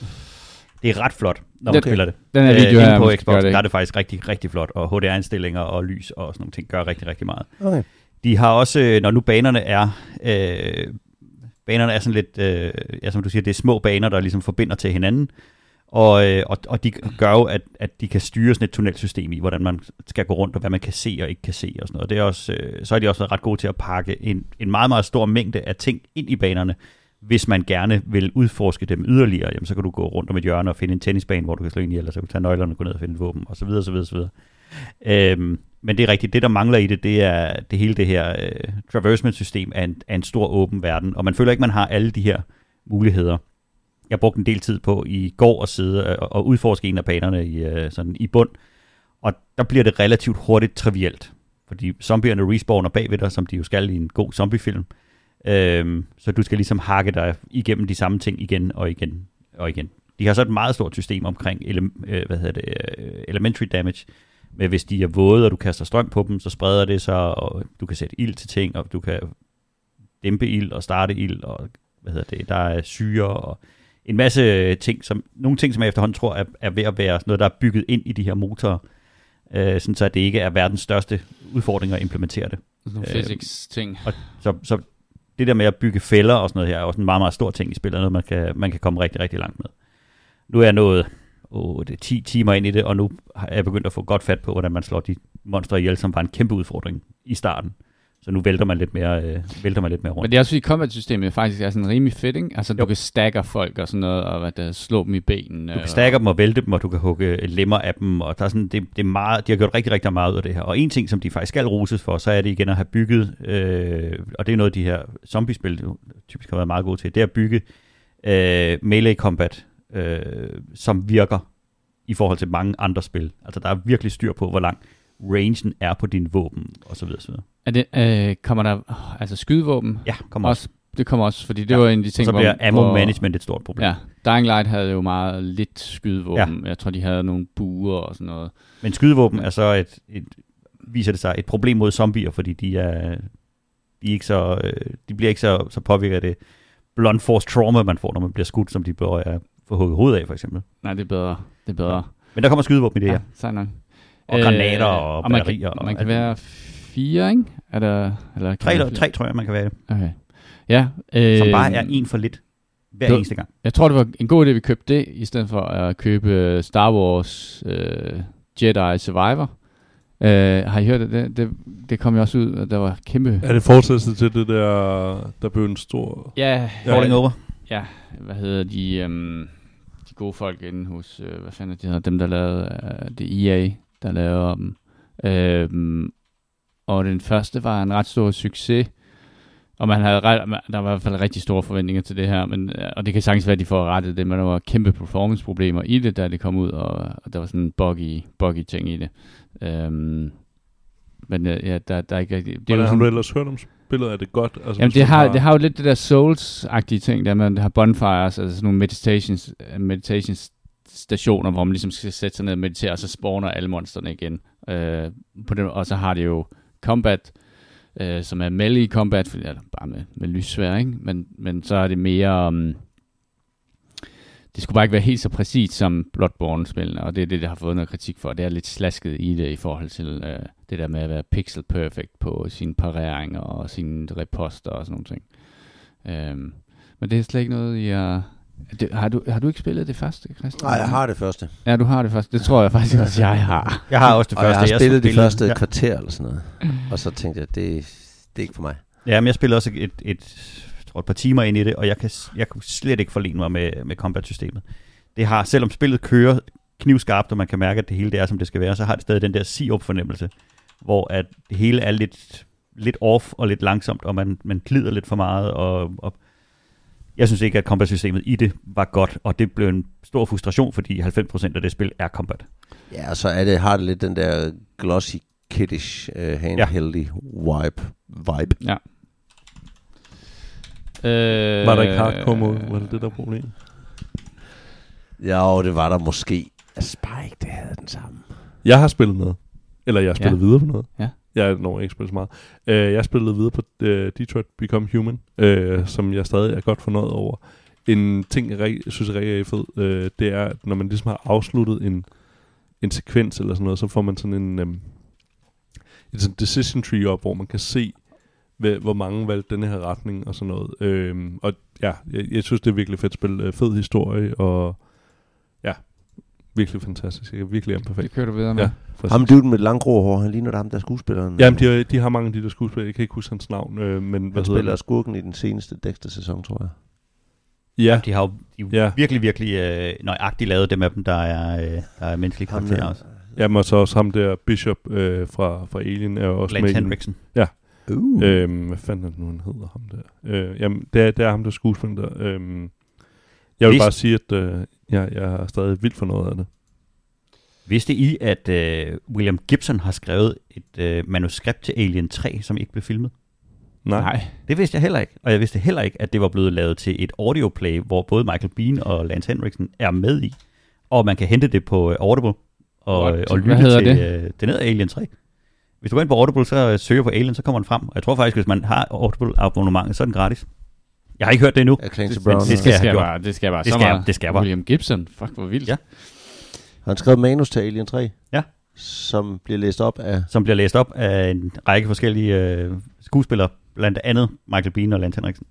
[SPEAKER 3] Det er ret flot, når man
[SPEAKER 1] Okay.
[SPEAKER 3] spiller det.
[SPEAKER 1] Den her
[SPEAKER 3] Øh,
[SPEAKER 1] video her,
[SPEAKER 3] på Xbox,
[SPEAKER 1] det
[SPEAKER 3] der er det faktisk rigtig, rigtig flot, og HDR-indstillinger og lys og sådan nogle ting gør rigtig, rigtig meget.
[SPEAKER 4] Okay.
[SPEAKER 3] De har også, øh, når nu banerne er, øh, banerne er sådan lidt, øh, ja, som du siger, det er små baner, der ligesom forbinder til hinanden, og, øh, og, og de gør jo, at, at de kan styre sådan et tunnelsystem i, hvordan man skal gå rundt, og hvad man kan se og ikke kan se og sådan noget. Det er også, øh, så er de også været ret gode til at pakke en, en meget, meget stor mængde af ting ind i banerne, hvis man gerne vil udforske dem yderligere, jamen, så kan du gå rundt om et hjørne og finde en tennisbane, hvor du kan slå ind i, eller så kan du tage nøglerne og gå ned og finde et våben, og så videre, så videre, så videre. Øhm, men det er rigtigt, det der mangler i det, det er det hele det her øh, traversement-system af en, af en stor åben verden, og man føler ikke, man har alle de her muligheder. Jeg brugte en del tid på i går at sidde og udforske en af banerne i, øh, sådan i bund, og der bliver det relativt hurtigt trivielt. fordi zombierne respawner bagved dig, som de jo skal i en god zombiefilm. Øhm, så du skal ligesom hakke dig igennem de samme ting igen og igen og igen. De har så et meget stort system omkring ele- øh, hvad hedder det, øh, elementary damage, med hvis de er våde, og du kaster strøm på dem, så spreder det sig, og du kan sætte ild til ting, og du kan dæmpe ild og starte ild, og hvad hedder det, der er syre og en masse ting, som, nogle ting, som jeg efterhånden tror er, er ved at være noget, der er bygget ind i de her motorer, øh, sådan så det ikke er verdens største udfordring at implementere det.
[SPEAKER 1] Nogle
[SPEAKER 3] Øh,
[SPEAKER 1] physics-ting.
[SPEAKER 3] Så, så det der med at bygge fælder og sådan noget her, er også en meget, meget stor ting i spillet, noget man kan, man kan komme rigtig, rigtig langt med. Nu er jeg nået oh, det er 10 timer ind i det, og nu er jeg begyndt at få godt fat på, hvordan man slår de monstre ihjel, som var en kæmpe udfordring i starten. Så nu vælter man lidt mere, øh, vælter man lidt mere rundt.
[SPEAKER 1] Men det er også fordi combat-systemet faktisk er sådan rimelig fedt, ikke? Altså, du
[SPEAKER 3] Jo.
[SPEAKER 1] kan stakke folk og sådan noget, og hvad der, slå dem i benene.
[SPEAKER 3] Du kan stakke dem og vælte dem, og du kan hugge lemmer af dem, og der er sådan, det, det er meget, de har gjort rigtig, rigtig meget ud af det her. Og en ting, som de faktisk skal roses for, så er det igen at have bygget, øh, og det er noget, de her zombiespil typisk har været meget gode til, det er at bygge øh, melee combat, øh, som virker i forhold til mange andre spil. Altså der er virkelig styr på, hvor lang rangen er på dine våben, og så videre, så videre.
[SPEAKER 1] Er det, øh, kommer der altså skydevåben?
[SPEAKER 3] Ja, kommer også.
[SPEAKER 1] også. Det kommer også, fordi det
[SPEAKER 3] Ja,
[SPEAKER 1] var en af de ting,
[SPEAKER 3] så
[SPEAKER 1] hvor-
[SPEAKER 3] bliver ammo
[SPEAKER 1] hvor-
[SPEAKER 3] management et stort problem.
[SPEAKER 1] Ja, Dying Light havde jo meget lidt skydevåben. Ja. Jeg tror, de havde nogle buer og sådan noget.
[SPEAKER 3] Men skydevåben er så et, et, viser det sig et problem mod zombier, fordi de er, de er ikke så, øh, de bliver ikke så, så påvirket af det blunt force trauma, man får, når man bliver skudt, som de bliver øh, får hugget hovedet af, for eksempel.
[SPEAKER 1] Nej, det er bedre. Det er bedre.
[SPEAKER 3] Men der kommer skydevåben i det her.
[SPEAKER 1] sejt nok.
[SPEAKER 3] Og granater og
[SPEAKER 1] man kan,
[SPEAKER 3] batterier og
[SPEAKER 1] man kan
[SPEAKER 3] alt
[SPEAKER 1] være fire, ikke? Er der, eller kan
[SPEAKER 3] Tre,
[SPEAKER 1] man
[SPEAKER 3] tre, tror jeg, man kan være det.
[SPEAKER 1] Okay. Ja. Øh,
[SPEAKER 3] Som bare er en for lidt hver
[SPEAKER 1] du-
[SPEAKER 3] eneste gang.
[SPEAKER 1] Jeg tror, det var en god idé, at vi købte det, i stedet for at købe Star Wars øh, Jedi Survivor. Øh, har I hørt det? det? Det, det kom jo også ud, og der var kæmpe...
[SPEAKER 2] Er det fortsættelse til det der, der blev en stor...
[SPEAKER 1] Ja,
[SPEAKER 3] Falling over.
[SPEAKER 1] ja, hvad hedder de, øhm, de gode folk inde hos, øh, hvad fanden er de hedder, dem der lavede, øh, det EA, der lavede dem. Øhm, og den første var en ret stor succes, og man havde ret, der var i hvert fald rigtig store forventninger til det her, men, øh, og det kan sagtens være, at de får rettet det, men der var kæmpe performance-problemer i det, da det kom ud, og, og der var sådan en buggy, buggy ting i det. Øhm, men øh, ja, der, der er ikke rigtig... Det
[SPEAKER 2] Hvordan
[SPEAKER 1] jo
[SPEAKER 2] har du ellers hørt om spillet? Er det godt? Altså,
[SPEAKER 1] Jamen, det
[SPEAKER 2] man
[SPEAKER 1] har, det har jo lidt det der Souls-agtige ting, der man har bonfires, altså sådan nogle meditations, meditations stationer, hvor man ligesom skal sætte sig ned og meditere, og så spawner alle monsterne igen. Øh, på den, og så har det jo combat, øh, som er melee combat, fordi, eller bare med, med lyssvær, ikke? Men, men så er det mere... Um, det skulle bare ikke være helt så præcist som Bloodborne-spillene, og det er det, der har fået noget kritik for. Det er lidt slasket i det i forhold til øh, det der med at være pixel perfect på sine pareringer og sine reposter og sådan nogle ting. Øhm, men det er slet ikke noget, jeg... Det, har, du, har du ikke spillet det første, Christian?
[SPEAKER 4] Nej, jeg har det første.
[SPEAKER 1] Ja, du har det første. Det tror jeg faktisk også, jeg har.
[SPEAKER 3] Jeg har også det
[SPEAKER 4] Og jeg
[SPEAKER 3] første.
[SPEAKER 4] har spillet de
[SPEAKER 3] spillede-
[SPEAKER 4] første
[SPEAKER 3] Ja.
[SPEAKER 4] kvarter eller sådan noget. Og så tænkte jeg, det, det er ikke for mig.
[SPEAKER 3] Ja, men jeg spillede også et, et, jeg tror et par timer ind i det, og jeg, kan, jeg kunne slet ikke forlige mig med, med combat-systemet. Det har, selvom spillet kører knivskarpt, og man kan mærke, at det hele det er, som det skal være, så har det stadig den der siop-fornemmelse, hvor at det hele er lidt, lidt off og lidt langsomt, og man, man glider lidt for meget, og, og jeg synes ikke, at combat-systemet i det var godt, og det blev en stor frustration, fordi 90% af det spil er combat.
[SPEAKER 4] Ja, og så er det, har det lidt den der glossy, kiddish, uh, handheldy vibe. vibe.
[SPEAKER 1] Ja. Øh,
[SPEAKER 2] Var der ikke hardcore mode? Var det det, der er problemet?
[SPEAKER 4] Ja, og det var der måske. Jeg synes bare ikke, det havde den samme.
[SPEAKER 2] Jeg har spillet noget. Eller jeg har spillet
[SPEAKER 1] Ja.
[SPEAKER 2] videre på noget.
[SPEAKER 1] Ja.
[SPEAKER 2] Jeg når ikke spillet så meget. Uh, jeg spillede videre på uh, Detroit Become Human, uh, som jeg stadig er godt fornøjet over. En ting, jeg, rigtig- synes er rigtig fed, uh, det er, at når man ligesom har afsluttet en, en sekvens eller sådan noget, så får man sådan en, um, et sådan decision tree op, hvor man kan se, hvad, hvor mange valgte denne her retning og sådan noget. Uh, og ja, jeg, jeg synes, det er virkelig fedt spil. Uh, fed historie, og ja, virkelig fantastisk. Jeg kan virkelig anbefale.
[SPEAKER 1] Det kører du videre med.
[SPEAKER 2] Ja.
[SPEAKER 1] Ja.
[SPEAKER 4] Ham dude med lang grå hår, han ligner da ham, der er skuespilleren.
[SPEAKER 2] Jamen, de har, de har mange af de der skuespillere. Jeg kan ikke huske hans navn, øh, men hvad
[SPEAKER 4] han
[SPEAKER 2] hedder
[SPEAKER 4] spiller
[SPEAKER 2] det?
[SPEAKER 4] skurken i den seneste Dexter-sæson, tror jeg.
[SPEAKER 2] Ja,
[SPEAKER 3] De har jo de
[SPEAKER 2] Ja.
[SPEAKER 3] virkelig, virkelig øh, nøjagtigt lavet dem af dem, der er, øh, der er menneskelige
[SPEAKER 4] Ham
[SPEAKER 3] karakterer
[SPEAKER 4] der-
[SPEAKER 3] også.
[SPEAKER 2] jamen, og så også ham der, Bishop øh, fra, fra Alien, er også
[SPEAKER 3] Lance
[SPEAKER 2] med.
[SPEAKER 3] Henriksen.
[SPEAKER 4] Uh.
[SPEAKER 2] Øhm, hvad fanden er det nu, han hedder ham der? Øh, jamen, det er, det er ham, der er skuespiller der. Øhm, jeg vil
[SPEAKER 3] Hvis-
[SPEAKER 2] bare sige, at øh, jeg, jeg er stadig vildt for noget af det.
[SPEAKER 3] Vidste I, at øh, William Gibson har skrevet et øh, manuskript til Alien 3, som ikke blev filmet?
[SPEAKER 2] Nej.
[SPEAKER 1] Nej.
[SPEAKER 3] Det vidste jeg heller ikke. Og jeg vidste heller ikke, at det var blevet lavet til et audioplay, hvor både Michael Bean og Lance Henriksen er med i. Og man kan hente det på øh, Audible og,
[SPEAKER 1] What?
[SPEAKER 3] og lytte til
[SPEAKER 1] det?
[SPEAKER 3] Øh, det hedder Alien 3. Hvis du går ind på Audible, så søger på Alien, så kommer den frem. Og jeg tror faktisk, hvis man har Audible abonnement, så er den gratis. Jeg har ikke hørt det endnu.
[SPEAKER 4] Af Clancy
[SPEAKER 3] Det-
[SPEAKER 4] Brown.
[SPEAKER 3] det
[SPEAKER 1] Det
[SPEAKER 3] skal
[SPEAKER 1] skal,
[SPEAKER 3] jeg
[SPEAKER 1] bare, det skal jeg bare
[SPEAKER 3] Det skal jeg- det skal jeg bare.
[SPEAKER 1] William Gibson. Fuck, hvor vildt.
[SPEAKER 3] Ja.
[SPEAKER 4] Han skrev manus til Alien 3.
[SPEAKER 3] Ja.
[SPEAKER 4] Som bliver læst op af...
[SPEAKER 3] Som bliver læst op af en række forskellige øh, skuespillere, blandt andet Michael Bean og Lance Henriksen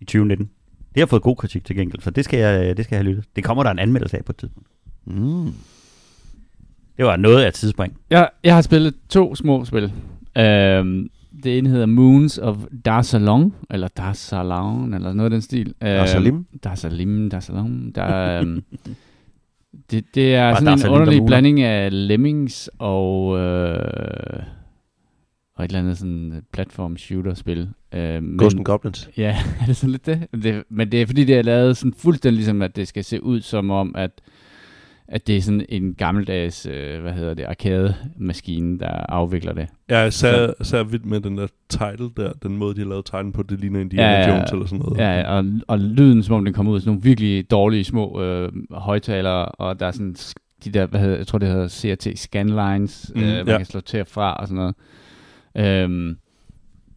[SPEAKER 3] i 2019. Det har fået god kritik til gengæld, så det skal jeg, det skal jeg have lyttet. Det kommer der en anmeldelse af på et tidspunkt.
[SPEAKER 4] Mm.
[SPEAKER 3] Det var noget af et tidsspring.
[SPEAKER 1] Jeg, jeg har spillet to små spil. Øhm, det ene hedder Moons of Darsalon, eller Darsalon, eller noget af den stil. Øhm,
[SPEAKER 4] Darsalim?
[SPEAKER 1] Darsalim, Darsalon. Der, øhm, det, det er
[SPEAKER 3] Bare
[SPEAKER 1] sådan en
[SPEAKER 3] der
[SPEAKER 1] underlig blanding af Lemmings og, øh, og et eller andet sådan platform shooter spil. Øh, men-
[SPEAKER 4] Ghost and Goblins.
[SPEAKER 1] Ja, er det sådan lidt det? det? Men det er fordi, det er lavet sådan fuldstændig ligesom, at det skal se ud som om, at, at det er sådan en gammeldags, øh, hvad hedder det, arcade-maskine, der afvikler det.
[SPEAKER 2] Jeg er sær, sær vild med den der title der, den måde, de har lavet tegnen på, det ligner Indiana
[SPEAKER 1] Ja, ja, ja.
[SPEAKER 2] Jones eller sådan noget.
[SPEAKER 1] Ja, og, og lyden, som om den kommer ud af sådan nogle virkelig dårlige små øh, højtalere, og der er sådan de der, hvad hedder, jeg tror det hedder CRT scanlines,
[SPEAKER 2] Mm,
[SPEAKER 1] mm, øh, man
[SPEAKER 2] ja.
[SPEAKER 1] kan slå til og fra og sådan noget. Øhm,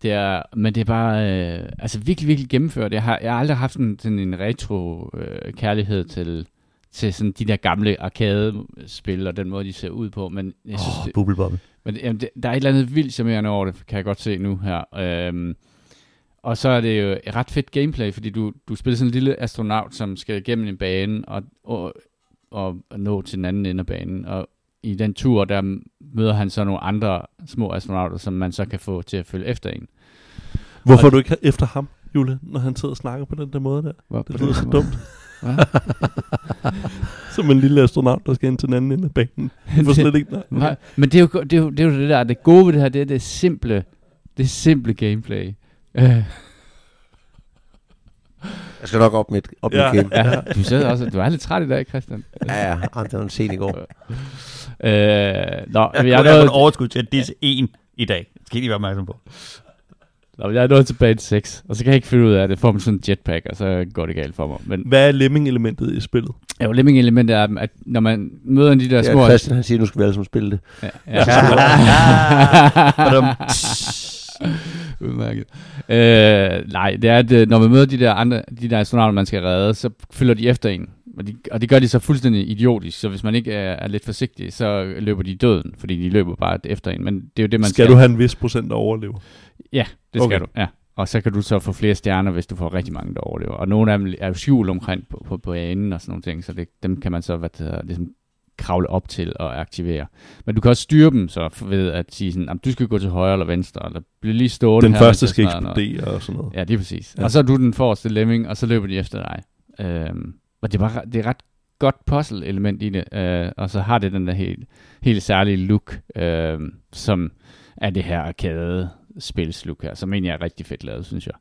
[SPEAKER 1] det er, men det er bare øh, altså virkelig, virkelig gennemført. Jeg har, jeg har aldrig haft en, sådan en retro øh, kærlighed til, til sådan de der gamle arcade-spil og den måde, de ser ud på. Men jeg synes, oh, det,
[SPEAKER 3] Bubble Bobble.
[SPEAKER 1] men jamen, det, der er et eller andet vildt charmerende over det, kan jeg godt se nu her. Øhm, og så er det jo et ret fedt gameplay, fordi du, du spiller sådan en lille astronaut, som skal igennem en bane og, og, og nå til den anden ende af banen. Og i den tur, der møder han så nogle andre små astronauter, som man så kan få til at følge efter en.
[SPEAKER 2] Hvorfor
[SPEAKER 1] Og-
[SPEAKER 2] er du ikke efter ham, Jule, når han sidder og snakker på den der måde der?
[SPEAKER 1] Hvor,
[SPEAKER 2] Det lyder så dumt. Som en lille astronaut, der skal ind til den anden ende af banen. Jeg får slet ikke... Nej.
[SPEAKER 1] Nej, men det er, jo, det, er jo, det er jo det der, det gode ved det her, det er det simple, det simple gameplay. Øh,
[SPEAKER 4] Jeg skal nok op med, op med
[SPEAKER 2] Ja.
[SPEAKER 4] game.
[SPEAKER 1] ja, du sad også, du er lidt træt i dag, Christian.
[SPEAKER 4] Ja, ja. Ej, det var en sen i går.
[SPEAKER 1] Øh, nå,
[SPEAKER 3] Jeg,
[SPEAKER 1] jeg, er
[SPEAKER 3] har
[SPEAKER 1] nået,
[SPEAKER 3] et overskud til at disse en i dag. Det skal I lige være opmærksom på.
[SPEAKER 1] Nå, jeg er nået til bane 6, og så kan jeg ikke finde ud af det. Får man sådan en jetpack, og så går det galt for mig. Men
[SPEAKER 2] Hvad er lemming-elementet i spillet?
[SPEAKER 1] jo, lemming-elementet er, at når man møder de der
[SPEAKER 4] Ja,
[SPEAKER 1] små...
[SPEAKER 4] Christian han siger, nu skal vi alle sammen spille det.
[SPEAKER 1] Ja, ja.
[SPEAKER 3] Badum.
[SPEAKER 1] Udmærket. Øh, nej, det er, at øh, når man møder de der andre, de der astronauter, man skal redde, så følger de efter en. Og, de, og det gør de så fuldstændig idiotisk, så hvis man ikke er, er lidt forsigtig, så løber de døden, fordi de løber bare efter en. Men det er jo det, man
[SPEAKER 2] skal,
[SPEAKER 1] skal.
[SPEAKER 2] du have en vis procent at overleve?
[SPEAKER 1] Ja, det skal
[SPEAKER 2] Okay.
[SPEAKER 1] okay. du. Ja. Og så kan du så få flere stjerner, hvis du får rigtig mange, der overlever. Og nogle af dem er jo skjult omkring på, på, på banen og sådan nogle ting, så det, dem kan man så hvad det hedder, ligesom kravle op til og aktivere. Men du kan også styre dem så ved at sige sådan, "Jamen, du skal gå til højre eller venstre, eller blive lige stående
[SPEAKER 2] Den
[SPEAKER 1] her,
[SPEAKER 2] første skal
[SPEAKER 1] smadrer noget."
[SPEAKER 2] eksplodere og sådan noget.
[SPEAKER 1] Ja, lige præcis.
[SPEAKER 2] Ja.
[SPEAKER 1] Ja. Og så er du den forreste lemming, og så løber de efter dig. Øhm, og det er, bare, det er ret godt puzzle-element i det, øh, og så har det den der helt, helt særlige look, øh, som er det her arcade spilslook her, som egentlig er rigtig fedt lavet, synes jeg.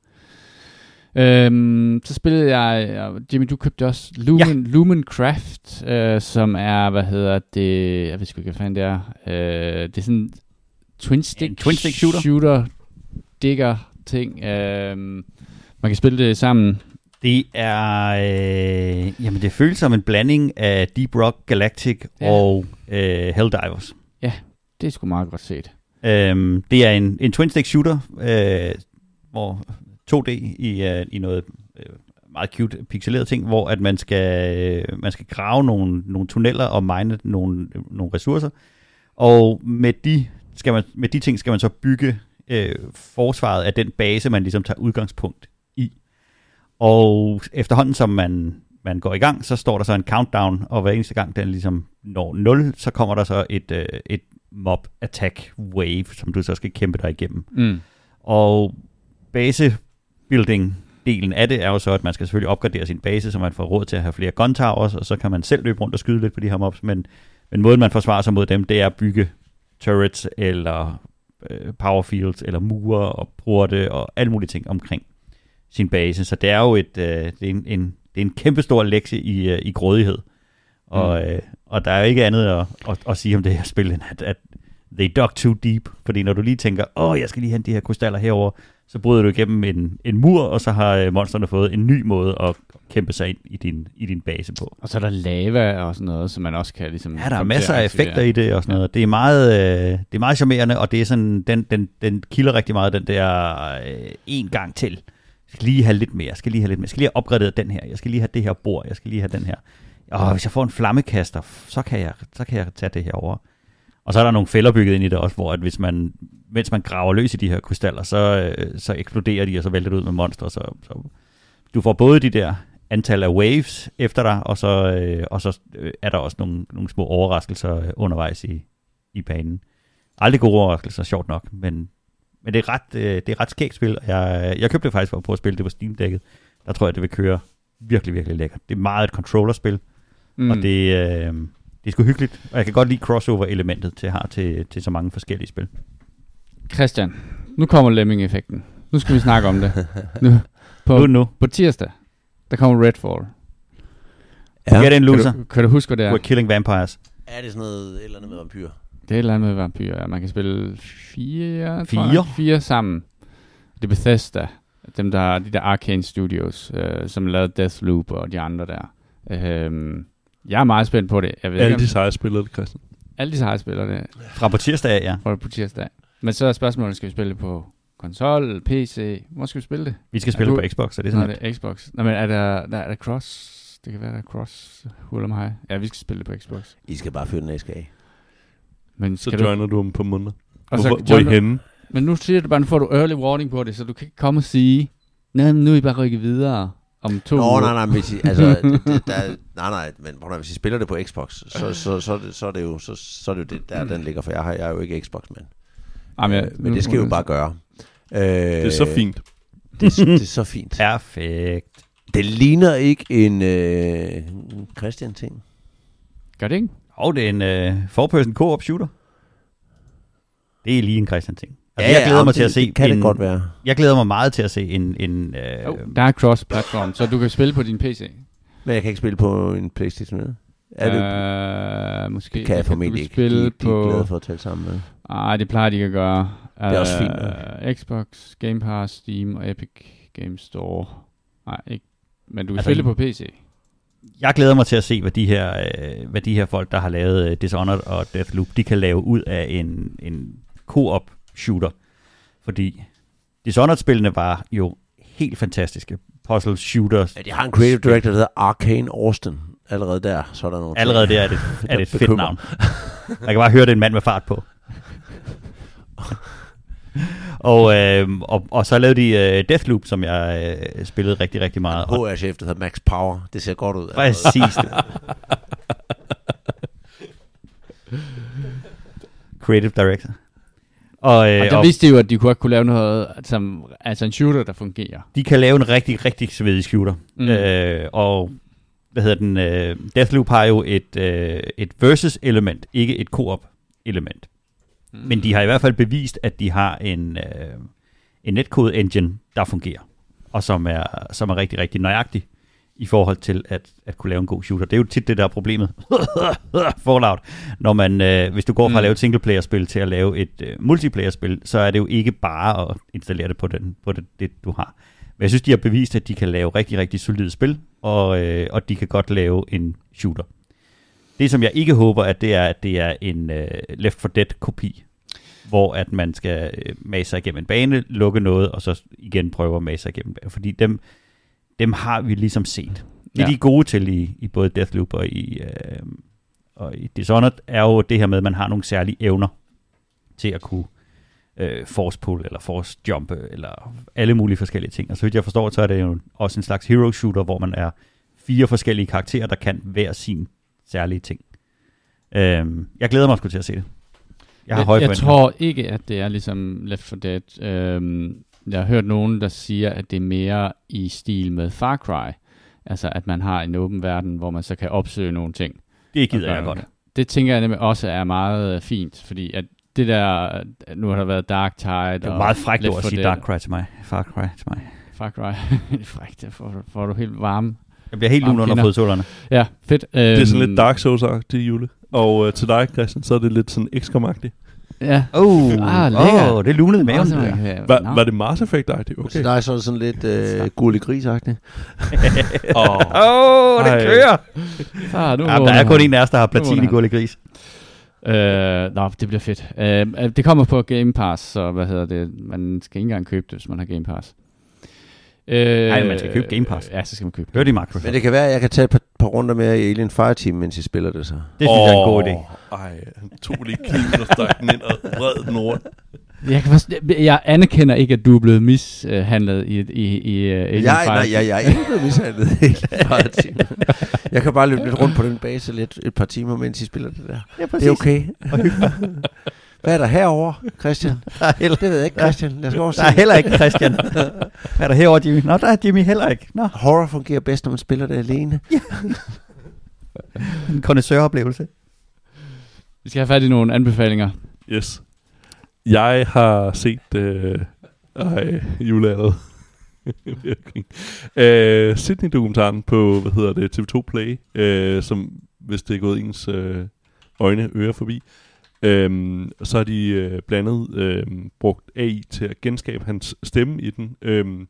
[SPEAKER 1] Øhm, så spillede jeg, Jimmy, du købte også Lumen, ja. Lumencraft, øh, som er, hvad hedder det, jeg ved sgu ikke, hvad fanden det er. Øh, det er sådan twin stick,
[SPEAKER 3] En twin stick shooter.
[SPEAKER 1] shooter digger ting. Øh, man kan spille det sammen.
[SPEAKER 3] Det er, øh, jamen det føles som en blanding af Deep Rock Galactic
[SPEAKER 1] Ja.
[SPEAKER 3] og øh, Helldivers.
[SPEAKER 1] Det er sgu meget godt set.
[SPEAKER 3] Øhm, det er en, en twin stick shooter, øh, hvor 2D i, øh, i noget øh, meget cute pixeleret ting, hvor at man skal øh, man skal grave nogle, nogle tunneller og mine nogle, nogle ressourcer. Og med de skal man med de ting skal man så bygge øh, forsvaret af den base man ligesom tager udgangspunkt. Og efterhånden som man man går i gang, så står der så en countdown, og hver eneste gang den ligesom når 0, så kommer der så et, øh, et mob attack wave, som du så skal kæmpe dig igennem.
[SPEAKER 1] Mm.
[SPEAKER 3] Og basebuilding delen af det er jo så, at man skal selvfølgelig opgradere sin base, så man får råd til at have flere gun towers, og så kan man selv løbe rundt og skyde lidt på de her mobs, men, men måden man forsvarer sig mod dem, det er at bygge turrets, eller øh, power fields, eller mure og porte, og alle mulige ting omkring sin base. Så det er jo et, øh, det er en, en, det er en kæmpe stor lektie i, øh, i grådighed. Og, øh, og der er jo ikke andet at, at, at sige om det her spil, end at, at they dug too deep. Fordi når du lige tænker, åh, jeg skal lige hente de her krystaller herover, så bryder du igennem en, en mur, og så har øh, monsterne fået en ny måde at kæmpe sig ind i din, i din base på.
[SPEAKER 1] Og så er der lava og sådan noget, som man også kan ligesom...
[SPEAKER 3] Ja, der er masser af effekter i det og sådan noget. Det er meget, øh, det er meget charmerende, og det er sådan, den, den, den kilder rigtig meget, den der øh, en gang til. Jeg skal lige have lidt mere, jeg skal lige have lidt mere. Jeg skal lige have opgraderet den her, jeg skal lige have det her bord, jeg skal lige have den her. Og hvis jeg får en flammekaster, så kan jeg, så kan jeg tage det her over. Og så er der nogle fælder bygget ind i det også, hvor at hvis man, mens man graver løs i de her krystaller, så, øh, så eksploderer de, og så vælter det ud med monstre. Så, så du får både de der antal af waves efter dig, og så, øh, og så øh, er der også nogle, nogle små overraskelser øh, undervejs i, i banen. Aldrig gode overraskelser, sjovt nok, men, men det er ret, øh, det er ret skægt spil. Jeg, jeg købte det faktisk for på at spille det på Steam-dækket. Der tror jeg, det vil køre virkelig, virkelig lækkert. Det er meget et controllerspil,
[SPEAKER 1] Mm.
[SPEAKER 3] og det, øh, det er sgu hyggeligt. Og jeg kan godt lide crossover-elementet til har til, til så mange forskellige spil.
[SPEAKER 1] Christian, nu kommer Lemming-effekten. Nu skal vi snakke om det. Nu, på,
[SPEAKER 3] Nu, nu.
[SPEAKER 1] på tirsdag, der kommer Redfall.
[SPEAKER 3] Ja. Get in,
[SPEAKER 1] Kan
[SPEAKER 3] loser.
[SPEAKER 1] du, kan du huske, hvad det er?
[SPEAKER 3] We're killing vampires.
[SPEAKER 4] Er det sådan noget et eller andet med vampyr?
[SPEAKER 1] Det er et eller andet med vampyrer. Man kan spille fire,
[SPEAKER 3] Fire?
[SPEAKER 1] Jeg, fire sammen. Det er Bethesda. Dem der, de der Arcane Studios, øh, som lavede Deathloop og de andre der. Øhm, jeg er meget spændt på det. Jeg ved
[SPEAKER 2] Alle
[SPEAKER 1] ikke, om-
[SPEAKER 2] de seje spillere, det, Christian.
[SPEAKER 1] alle de seje spiller det.
[SPEAKER 3] Fra på tirsdag, af, ja.
[SPEAKER 1] Det på tirsdag. Men så er spørgsmålet, skal vi spille det på konsol, PC? Hvor skal vi spille det?
[SPEAKER 3] Vi skal spille
[SPEAKER 1] du-
[SPEAKER 3] på Xbox, så det er
[SPEAKER 1] Nå,
[SPEAKER 3] sådan
[SPEAKER 1] det er Xbox. Nå, men er der, der, er der cross? Det kan være, der er cross hul om hej. Ja, vi skal spille det på Xbox.
[SPEAKER 4] I skal bare føre den af, skal I?
[SPEAKER 1] Men,
[SPEAKER 2] Så
[SPEAKER 1] du,
[SPEAKER 2] joiner du dem på måneder.
[SPEAKER 1] og
[SPEAKER 2] Hvor,
[SPEAKER 1] så,
[SPEAKER 2] hvor, hvor er I
[SPEAKER 1] jumper-
[SPEAKER 2] henne?
[SPEAKER 1] Men nu siger du bare, nu får du early warning på det, så du kan ikke komme og sige, nej, men nu er I bare rykket videre om to
[SPEAKER 4] Nå,
[SPEAKER 1] uger.
[SPEAKER 4] nej, nej, men hvis I, altså, det, der, nej, nej, men høre, hvis I spiller det på Xbox, så, så, så, er det, så, er det jo, så, så er det jo det, der den ligger, for jeg, har, jeg er jo ikke Xbox-mand.
[SPEAKER 1] Jamen, ja,
[SPEAKER 4] Øh, men det skal jo bare gøre. Øh,
[SPEAKER 2] Det er så fint.
[SPEAKER 4] Det, er- det er så fint.
[SPEAKER 3] Perfekt.
[SPEAKER 4] Det ligner ikke en øh, Christian-ting.
[SPEAKER 1] Gør det ikke?
[SPEAKER 3] Og det er en uh, four-person co-op shooter. Det er lige en Christian ting. Altså, jeg glæder mig til
[SPEAKER 4] det,
[SPEAKER 3] at se
[SPEAKER 4] Det kan
[SPEAKER 3] en,
[SPEAKER 4] det godt være.
[SPEAKER 3] Jeg glæder mig meget til at se en... en uh,
[SPEAKER 1] Oh, der er cross-platform, så du kan spille på din PC.
[SPEAKER 4] Men jeg kan ikke spille på en Playstation med. Er det,
[SPEAKER 1] uh, måske
[SPEAKER 4] det kan jeg
[SPEAKER 1] du
[SPEAKER 4] formentlig ikke.
[SPEAKER 1] spille
[SPEAKER 4] De, de er
[SPEAKER 1] på...
[SPEAKER 4] glade for at tale sammen med.
[SPEAKER 1] Ej, det plejer de ikke at gøre.
[SPEAKER 4] Det er også fint
[SPEAKER 1] Uh, Xbox, Game Pass, Steam og Epic Game Store. Nej, ikke. Men du kan
[SPEAKER 3] Altså,
[SPEAKER 1] spille på PC.
[SPEAKER 3] Jeg glæder mig til at se, hvad de her, øh, hvad de her folk, der har lavet øh, Dishonored og Deathloop, de kan lave ud af en, en co-op shooter. Fordi Dishonored-spillene var jo helt fantastiske puzzle shooters.
[SPEAKER 4] Ja, de har en creative director, der hedder Arcane Austin. Allerede der, så er der nogle
[SPEAKER 3] Allerede der er det, er det et fedt navn. Man kan bare høre, det er en mand med fart på. og, øh, og, og så lavede de øh, Deathloop, som jeg øh, spillede rigtig, rigtig meget.
[SPEAKER 4] HR-chef, der hedder Max Power. Det ser godt ud.
[SPEAKER 3] præcis. Creative Director. Og, øh,
[SPEAKER 1] Og der
[SPEAKER 3] og
[SPEAKER 1] vidste de jo, at de kunne ikke kunne lave noget, som, altså en shooter, der fungerer.
[SPEAKER 3] de kan lave en rigtig, rigtig svedig shooter.
[SPEAKER 1] Mm.
[SPEAKER 3] Øh, og hvad hedder den? Øh, Deathloop har jo et, øh, et versus element, ikke et co-op element.
[SPEAKER 1] Mm.
[SPEAKER 3] Men de har i hvert fald bevist, at de har en, øh, en netcode engine, der fungerer, og som er, som er rigtig, rigtig nøjagtig i forhold til at, at kunne lave en god shooter. Det er jo tit det, der er problemet. Fallout. Når man, øh, hvis du går fra
[SPEAKER 1] Mm.
[SPEAKER 3] at lave et singleplayer-spil til at lave et øh, multiplayer-spil, så er det jo ikke bare at installere det på, den, på det, det, du har. Men jeg synes, de har bevist, at de kan lave rigtig, rigtig solide spil, og, øh, og de kan godt lave en shooter. Det, som jeg ikke håber, at det er, at det er en øh, Left 4 Dead-kopi, hvor at man skal øh, mase sig igennem en bane, lukke noget, og så igen prøve at mase sig igennem. Fordi dem, dem har vi ligesom set. Det,
[SPEAKER 1] Ja.
[SPEAKER 3] de er gode til i, i både Deathloop og i, øh, og i Dishonored, er jo det her med, at man har nogle særlige evner til at kunne øh, force pull, eller force jump, eller alle mulige forskellige ting. Og så vidt jeg forstår, så er det jo også en slags hero shooter, hvor man er fire forskellige karakterer, der kan hver sin særlige ting. Øhm, jeg glæder mig sgu til at se det. Jeg har høje
[SPEAKER 1] jeg, jeg
[SPEAKER 3] forventninger.
[SPEAKER 1] tror ikke, at det er ligesom Left 4 Dead. Øhm, jeg har hørt nogen, der siger, at det er mere i stil med Far Cry. Altså, at man har en åben verden, hvor man så kan opsøge nogle ting.
[SPEAKER 3] Det gider jeg godt.
[SPEAKER 1] det. Det tænker jeg nemlig også er meget øh, fint, fordi at det der, nu har der været Dark Tide
[SPEAKER 3] Det er
[SPEAKER 1] og
[SPEAKER 3] meget frækt at
[SPEAKER 1] 4
[SPEAKER 3] sige. Dark Cry til mig. Far Cry til mig.
[SPEAKER 1] Far Cry. Frækt, der får, får du helt varme
[SPEAKER 3] Jeg bliver helt lun under fodsålerne.
[SPEAKER 1] Ja, fedt. Øhm,
[SPEAKER 2] Det er sådan lidt Dark Souls-agtigt, Jule. Og øh, til dig, Christian, så er det lidt sådan XCOM-agtigt.
[SPEAKER 1] Ja.
[SPEAKER 3] Oh,
[SPEAKER 1] Ah, lækkert.
[SPEAKER 3] oh, det lunede i maven.
[SPEAKER 1] Kan-
[SPEAKER 2] Var, var det Mars Effect-agtigt?
[SPEAKER 4] Okay. Så der er så sådan lidt øh, gullig grisagtigt.
[SPEAKER 2] Åh,
[SPEAKER 3] Åh, oh, det kører!
[SPEAKER 1] Så, nu
[SPEAKER 3] Ja, der er kun en af os, der har platin i
[SPEAKER 1] han.
[SPEAKER 3] gullig gris.
[SPEAKER 1] Øh, nå, det bliver fedt. Øh, øh, det kommer på Game Pass, så hvad hedder det? Man skal ikke engang købe det, hvis man har Game Pass. Øh,
[SPEAKER 3] Nej, man skal købe Game Pass.
[SPEAKER 1] Ja, så skal man købe
[SPEAKER 3] Hør de Microsoft.
[SPEAKER 4] Men det kan være, at jeg kan tage et par, par runder mere i Alien Fireteam, mens I spiller det så.
[SPEAKER 3] Det synes jeg er en god idé.
[SPEAKER 2] Ej, han tog lige kniven og stak den ind og vred den rundt.
[SPEAKER 1] Jeg, kan forstå, jeg anerkender ikke, at du er blevet mishandlet i, i, i uh, Alien
[SPEAKER 4] Jeg, nej, jeg, jeg er ikke blevet mishandlet i Alien Fireteam. Jeg kan bare løbe lidt rundt på den base lidt, et par timer, mens I spiller det der.
[SPEAKER 3] Ja,
[SPEAKER 4] Det er okay. Hvad er der herovre, Christian?
[SPEAKER 3] Der er heller,
[SPEAKER 4] Det ved jeg ikke, Christian. Lad os gå
[SPEAKER 3] der er heller ikke Christian. Hvad er der herovre, Jimmy? Nå, der er Jimmy heller ikke. Nå,
[SPEAKER 4] Horror fungerer bedst, når man spiller det alene.
[SPEAKER 3] en kondensøroplevelse.
[SPEAKER 1] Vi skal have fat i nogle anbefalinger.
[SPEAKER 2] Yes. Jeg har set... Øh, ej, juleallet. øh, Sydney-dokumentaren på, hvad hedder det, TV2 Play, øh, som hvis det er gået ens øh, øjne, ører forbi. Øhm, så har de øh, blandt andet øh, brugt AI til at genskabe hans stemme i den. Øhm,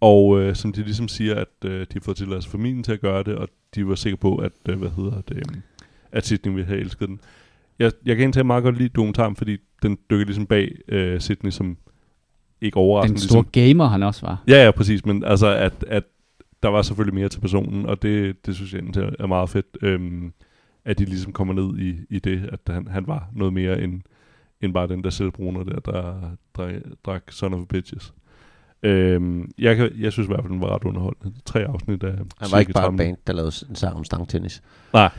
[SPEAKER 2] og øh, som de ligesom siger, at øh, de har fået tilladelse familien til at gøre det, og de var sikre på, at, øh, hvad hedder det, øh, at Sydney ville have elsket den. Jeg, jeg kan egentlig meget godt lide dokumentaren, fordi den dykker ligesom bag øh, Sydney, som ikke
[SPEAKER 1] Den
[SPEAKER 2] overraskende.
[SPEAKER 1] store
[SPEAKER 2] Ligesom,
[SPEAKER 1] gamer, han også var.
[SPEAKER 2] ja, ja, præcis, men altså, at, at der var selvfølgelig mere til personen, og det, det synes jeg er meget fedt, øhm, at de ligesom kommer ned i, i det, at han, han var noget mere end, end bare den der selvbruner der, der drak, drak Son of a Bitches. Øhm, jeg, kan, jeg synes i hvert fald, den var ret underholdende. Tre afsnit af
[SPEAKER 4] Han var ikke bare
[SPEAKER 2] 30
[SPEAKER 4] en band, der lavede en sang om stangtennis.
[SPEAKER 2] Nej,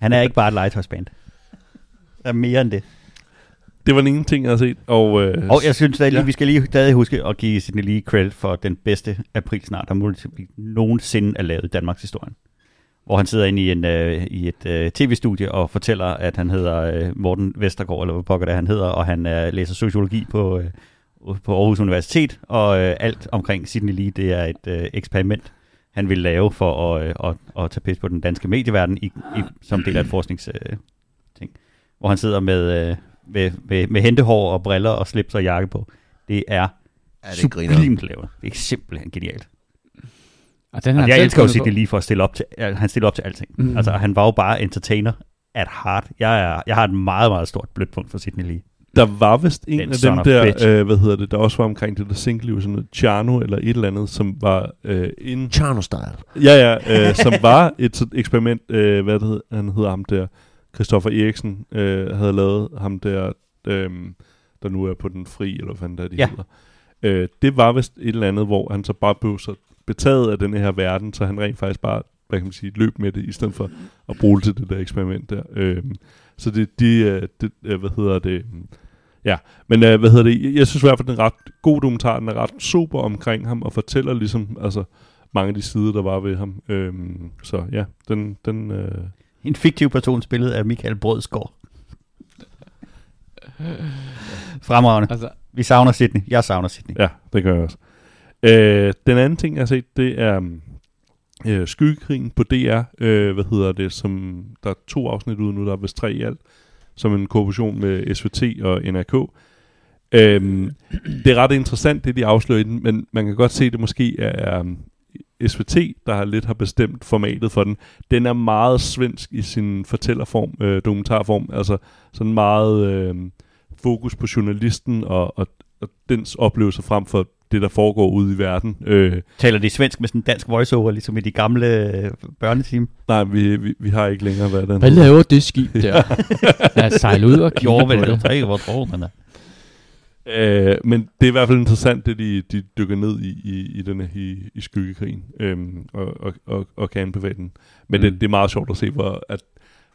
[SPEAKER 3] Han er ikke bare et legetøjsband. Der er mere end det.
[SPEAKER 2] det var den ene ting, jeg havde set. Og, øh,
[SPEAKER 3] Og jeg synes at
[SPEAKER 2] Ja.
[SPEAKER 3] ja. vi skal lige stadig huske at give Sidney Lee credit for den bedste april snart, der muligvis nogensinde er lavet i Danmarks historie. Hvor han sidder inde i, en, øh, i et øh, tv-studie og fortæller, at han hedder øh, Morten Vestergaard, eller hvad pokker det er, han hedder, og han øh, læser sociologi på, øh, på Aarhus Universitet, og øh, alt omkring Sidney Lee, det er et øh, eksperiment, han vil lave for at, øh, at, at tage pis på den danske medieverden i, i, som del af et forskningsting. Øh, ting. hvor han sidder med, øh, med, med, med hentehår og briller og slips og jakke på. Det er
[SPEAKER 4] Ja, det
[SPEAKER 3] sublimt lavet. Det er simpelthen genialt.
[SPEAKER 1] Og den
[SPEAKER 3] Og
[SPEAKER 1] har
[SPEAKER 3] jeg elsker jo. Sidney Lee for at stille op til, ja, han stiller op til alting.
[SPEAKER 1] Mm.
[SPEAKER 3] Altså, han var jo bare entertainer at heart. Jeg, er, jeg har et meget, meget stort blødt punkt for Sidney Lee.
[SPEAKER 2] Der var vist en
[SPEAKER 3] Den
[SPEAKER 2] af dem der, øh, hvad hedder det, der også var omkring det der single sådan noget Chano eller et eller andet, som var øh, en...
[SPEAKER 4] Chano-style.
[SPEAKER 2] Ja, ja, øh, som var et eksperiment, øh, hvad det hed, han hedder ham der, Christoffer Eriksen, øh, havde lavet ham der, øh, der nu er på den fri, eller hvad fanden der de
[SPEAKER 3] Ja.
[SPEAKER 2] hedder. Øh, det var vist et eller andet, hvor han så bare blev så betaget af den her verden, så han rent faktisk bare, hvad kan man sige, løb med det, i stedet for at bruge det til det der eksperiment der. Øh, så det, de, øh, det, øh, hvad hedder det, Ja, men øh, hvad hedder det? Jeg, jeg synes i hvert fald, den er ret god dokumentar. Den er ret super omkring ham, og fortæller ligesom, altså, mange af de sider, der var ved ham. Øhm, så ja, den, den øh,
[SPEAKER 3] En fiktiv person spillet af Michael Brødsgaard. Fremragende.
[SPEAKER 1] Altså,
[SPEAKER 3] Vi savner Sydney. Jeg savner Sydney.
[SPEAKER 2] ja, det gør jeg også. Øh, den anden ting, jeg har set, det er øh, Skyggekrigen på DR. Øh, hvad hedder det? Som, der er to afsnit ude nu, der er vist tre i alt. Som en korporation med SVT og NRK. Øhm, det er ret interessant, det de afslører i den, men man kan godt se, at det måske er øh, um, SVT, der har lidt har bestemt formatet for den. Den er meget svensk i sin fortællerform, øh, dokumentarform, altså sådan meget øh, fokus på journalisten og, og, og dens oplevelser frem for det, der foregår ude i verden. Øh,
[SPEAKER 3] Taler de svensk med sådan en dansk voiceover, ligesom i de gamle øh, børneteam?
[SPEAKER 2] nej, vi, vi, vi har ikke længere, hvad den
[SPEAKER 1] hvad laver det skib der? Lad os sejle ud og kigge
[SPEAKER 3] Jo,
[SPEAKER 1] på
[SPEAKER 3] det
[SPEAKER 1] det.
[SPEAKER 3] er ikke, hvor tror man er.
[SPEAKER 2] Øh, men det er i hvert fald interessant, det de, de dykker ned i, i, i, denne, i, i skyggekrigen, øhm, og, og, og, og kan anbefale den. Men mm. Det, det er meget sjovt at se, hvor, at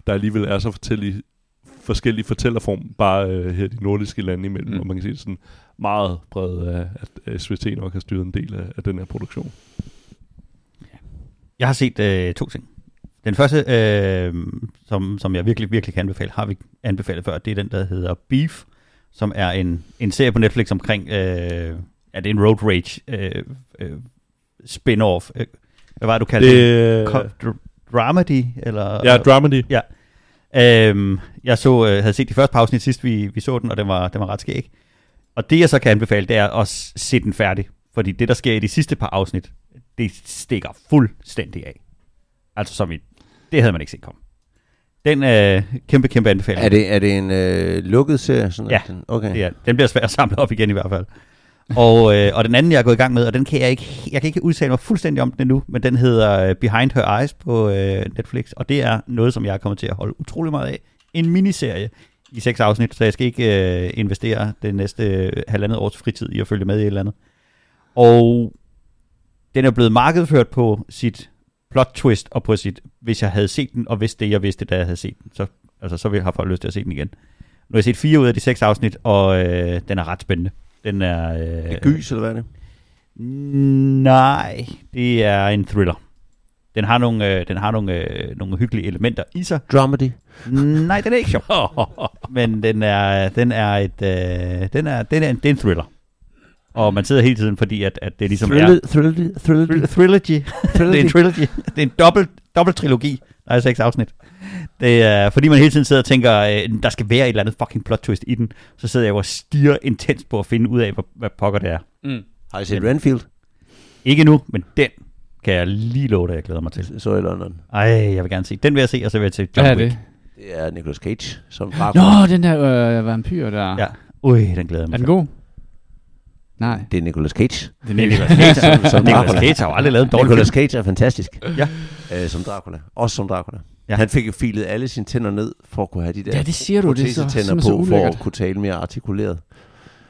[SPEAKER 2] der alligevel er så forskellige, forskellige fortællerform, bare øh, her i de nordiske lande imellem. Mm. og man kan se sådan meget bredt af, at SVT nok har styret en del af, af den her produktion.
[SPEAKER 3] Jeg har set øh, to ting. Den første, øh, som, som jeg virkelig, virkelig kan anbefale, har vi anbefalet før, det er den, der hedder Beef, som er en, en serie på Netflix omkring, øh, ja, det er en road rage øh, øh, spin-off. Øh, Hvad var det, du kaldte
[SPEAKER 2] Det,
[SPEAKER 3] det? Dr- dramedy? Eller,
[SPEAKER 2] ja, dramedy.
[SPEAKER 3] Øhm, jeg så, øh, havde set de første par afsnit sidst, vi, vi så den, og den var, den var ret skæg. Og det, jeg så kan anbefale, det er at se den færdig. Fordi det, der sker i de sidste par afsnit, det stikker fuldstændig af. Altså som i, det havde man ikke set komme. Den øh, kæmpe, kæmpe anbefaling.
[SPEAKER 4] Er det, er det en øh, lukket serie? Sådan
[SPEAKER 3] Ja,
[SPEAKER 4] den, okay.
[SPEAKER 3] Det er, den bliver svær at samle op igen i hvert fald. Og, øh, og den anden, jeg er gået i gang med, og den kan jeg ikke, jeg kan ikke udtale mig fuldstændig om den endnu, men den hedder øh, Behind Her Eyes på øh, Netflix, og det er noget, som jeg er kommet til at holde utrolig meget af. En miniserie i seks afsnit, så jeg skal ikke øh, investere det næste øh, halvandet års fritid i at følge med i et eller andet. Og den er blevet markedsført på sit plot twist, og på sit, hvis jeg havde set den, og vidste det, jeg vidste, da jeg havde set den, så, altså, så ville jeg have folk lyst til at se den igen. Nu har jeg set fire ud af de seks afsnit, og øh, den er ret spændende. Den er... Øh,
[SPEAKER 4] Er gys, eller hvad er det?
[SPEAKER 3] Nej, det er en thriller. Den har nogle, øh, den har nogle, øh, nogle hyggelige elementer i sig.
[SPEAKER 4] Dramedy?
[SPEAKER 3] Nej, den er ikke sjov. Men den er, den er et, øh, den er, den er, en, det er en thriller. Og man sidder hele tiden, fordi at, at det ligesom
[SPEAKER 4] Thrill, thrill, thrill,
[SPEAKER 3] er... Trilogy. det er en trilogy. Det er en dobbelt, dobbelt trilogi. Der er seks afsnit. Det er, fordi man hele tiden sidder og tænker, øh, der skal være et eller andet fucking plot twist i den, så sidder jeg og stiger intens på at finde ud af, hvad, hvad pokker det er.
[SPEAKER 1] Mm.
[SPEAKER 4] Har I set Renfield?
[SPEAKER 3] Ikke nu, men den kan jeg lige love dig, jeg glæder mig til.
[SPEAKER 4] Så i London.
[SPEAKER 3] Ej, jeg vil gerne se. Den vil jeg se, og så vil jeg til John
[SPEAKER 1] Hvad er
[SPEAKER 3] Wick.
[SPEAKER 1] det?
[SPEAKER 4] Det er Nicolas Cage som Dracula.
[SPEAKER 1] Nå, den der øh, vampyr der.
[SPEAKER 3] Ja. Ui, den glæder jeg mig
[SPEAKER 1] Er den
[SPEAKER 3] til.
[SPEAKER 1] god? Nej.
[SPEAKER 4] Det er Nicolas Cage.
[SPEAKER 1] Det er
[SPEAKER 3] Nicolas. Cage,
[SPEAKER 4] Som- som
[SPEAKER 3] Nicolas
[SPEAKER 4] Dracula.
[SPEAKER 3] Cage har jo aldrig lavet en dårlig
[SPEAKER 4] Nicolas
[SPEAKER 3] film.
[SPEAKER 4] Cage er fantastisk.
[SPEAKER 3] Ja.
[SPEAKER 4] Øh, som Dracula. Også som Dracula.
[SPEAKER 3] Ja.
[SPEAKER 4] Ja. Han fik jo filet alle sine tænder ned, for at kunne have de der
[SPEAKER 1] Ja, det siger du. Det er så,
[SPEAKER 4] protesetænder
[SPEAKER 1] simpelthen så
[SPEAKER 4] på, for
[SPEAKER 1] ulækkert.
[SPEAKER 4] at kunne tale mere artikuleret.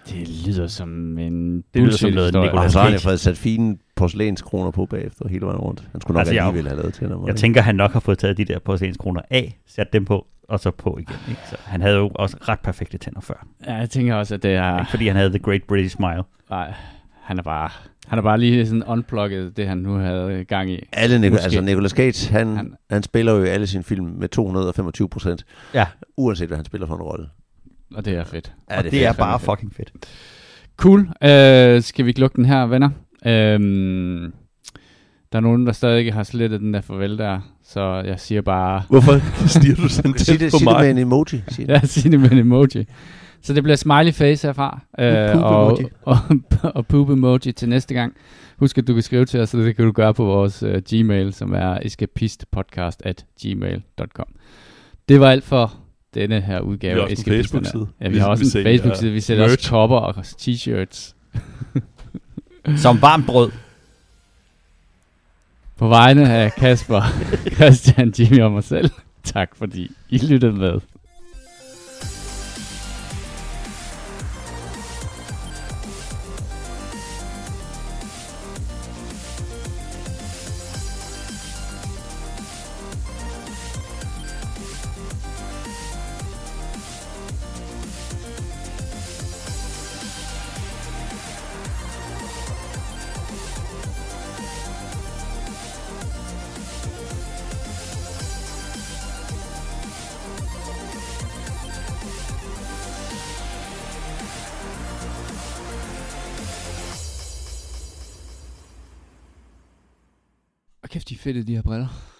[SPEAKER 1] Det lyder som en
[SPEAKER 3] Det lyder som noget. Nicolas
[SPEAKER 4] Og så har han jo
[SPEAKER 3] Cage.
[SPEAKER 4] fået sat fine porcelænskroner på bagefter hele vejen rundt. Han skulle nok
[SPEAKER 3] Altså,
[SPEAKER 4] altså, alligevel have lavet tænder. må
[SPEAKER 3] Jeg
[SPEAKER 4] ikke?
[SPEAKER 3] tænker, han nok har fået taget de der porcelænskroner af, sat dem på, og så på igen. Ikke? Så han havde jo også ret perfekte tænder før.
[SPEAKER 1] Ja, jeg tænker også, at det er...
[SPEAKER 3] Ikke fordi han havde The Great British Smile.
[SPEAKER 1] Nej, han er bare... Han er bare lige sådan unplugget det, han nu havde gang i.
[SPEAKER 4] Alle
[SPEAKER 1] Måske.
[SPEAKER 4] altså Nicolas Cage, han,
[SPEAKER 1] Han-
[SPEAKER 4] han, han spiller jo i alle sine film med 225 procent.
[SPEAKER 3] Ja.
[SPEAKER 4] Uanset hvad han spiller for en rolle.
[SPEAKER 1] Og det er fedt.
[SPEAKER 4] Ja,
[SPEAKER 3] og det, det er
[SPEAKER 1] fedt,
[SPEAKER 3] bare
[SPEAKER 1] fedt.
[SPEAKER 3] fucking fedt.
[SPEAKER 1] Cool. Uh, skal vi ikke lukke den her, venner? Um, der er nogen, der stadig ikke har slettet den der farvel der, så jeg siger bare...
[SPEAKER 2] Hvorfor stiger du sådan
[SPEAKER 4] Sig
[SPEAKER 2] tæt
[SPEAKER 4] det,
[SPEAKER 2] på
[SPEAKER 4] sig det
[SPEAKER 2] mig?
[SPEAKER 4] med en emoji. Sig det.
[SPEAKER 1] Ja, sig det med en emoji. Så det bliver smiley face herfra.
[SPEAKER 3] poop
[SPEAKER 1] Uh, og,
[SPEAKER 3] emoji.
[SPEAKER 1] og, og poop emoji til næste gang. Husk, at du kan skrive til os, og det kan du gøre på vores uh, Gmail, som er escapistpodcast at gmail.com. Det var alt for denne her udgave
[SPEAKER 2] Vi har
[SPEAKER 1] af
[SPEAKER 2] også en. Facebook-side.
[SPEAKER 1] Ja, vi
[SPEAKER 2] Vi-
[SPEAKER 1] har også
[SPEAKER 2] vi
[SPEAKER 1] en Facebook-side. Vi sælger også
[SPEAKER 2] merch.
[SPEAKER 1] kopper og t-shirts.
[SPEAKER 3] Som varmt brød.
[SPEAKER 1] På vegne af Kasper, Christian, Jimmy og mig selv. Tak fordi I lyttede med. Og kæft, de er fedte, de her briller.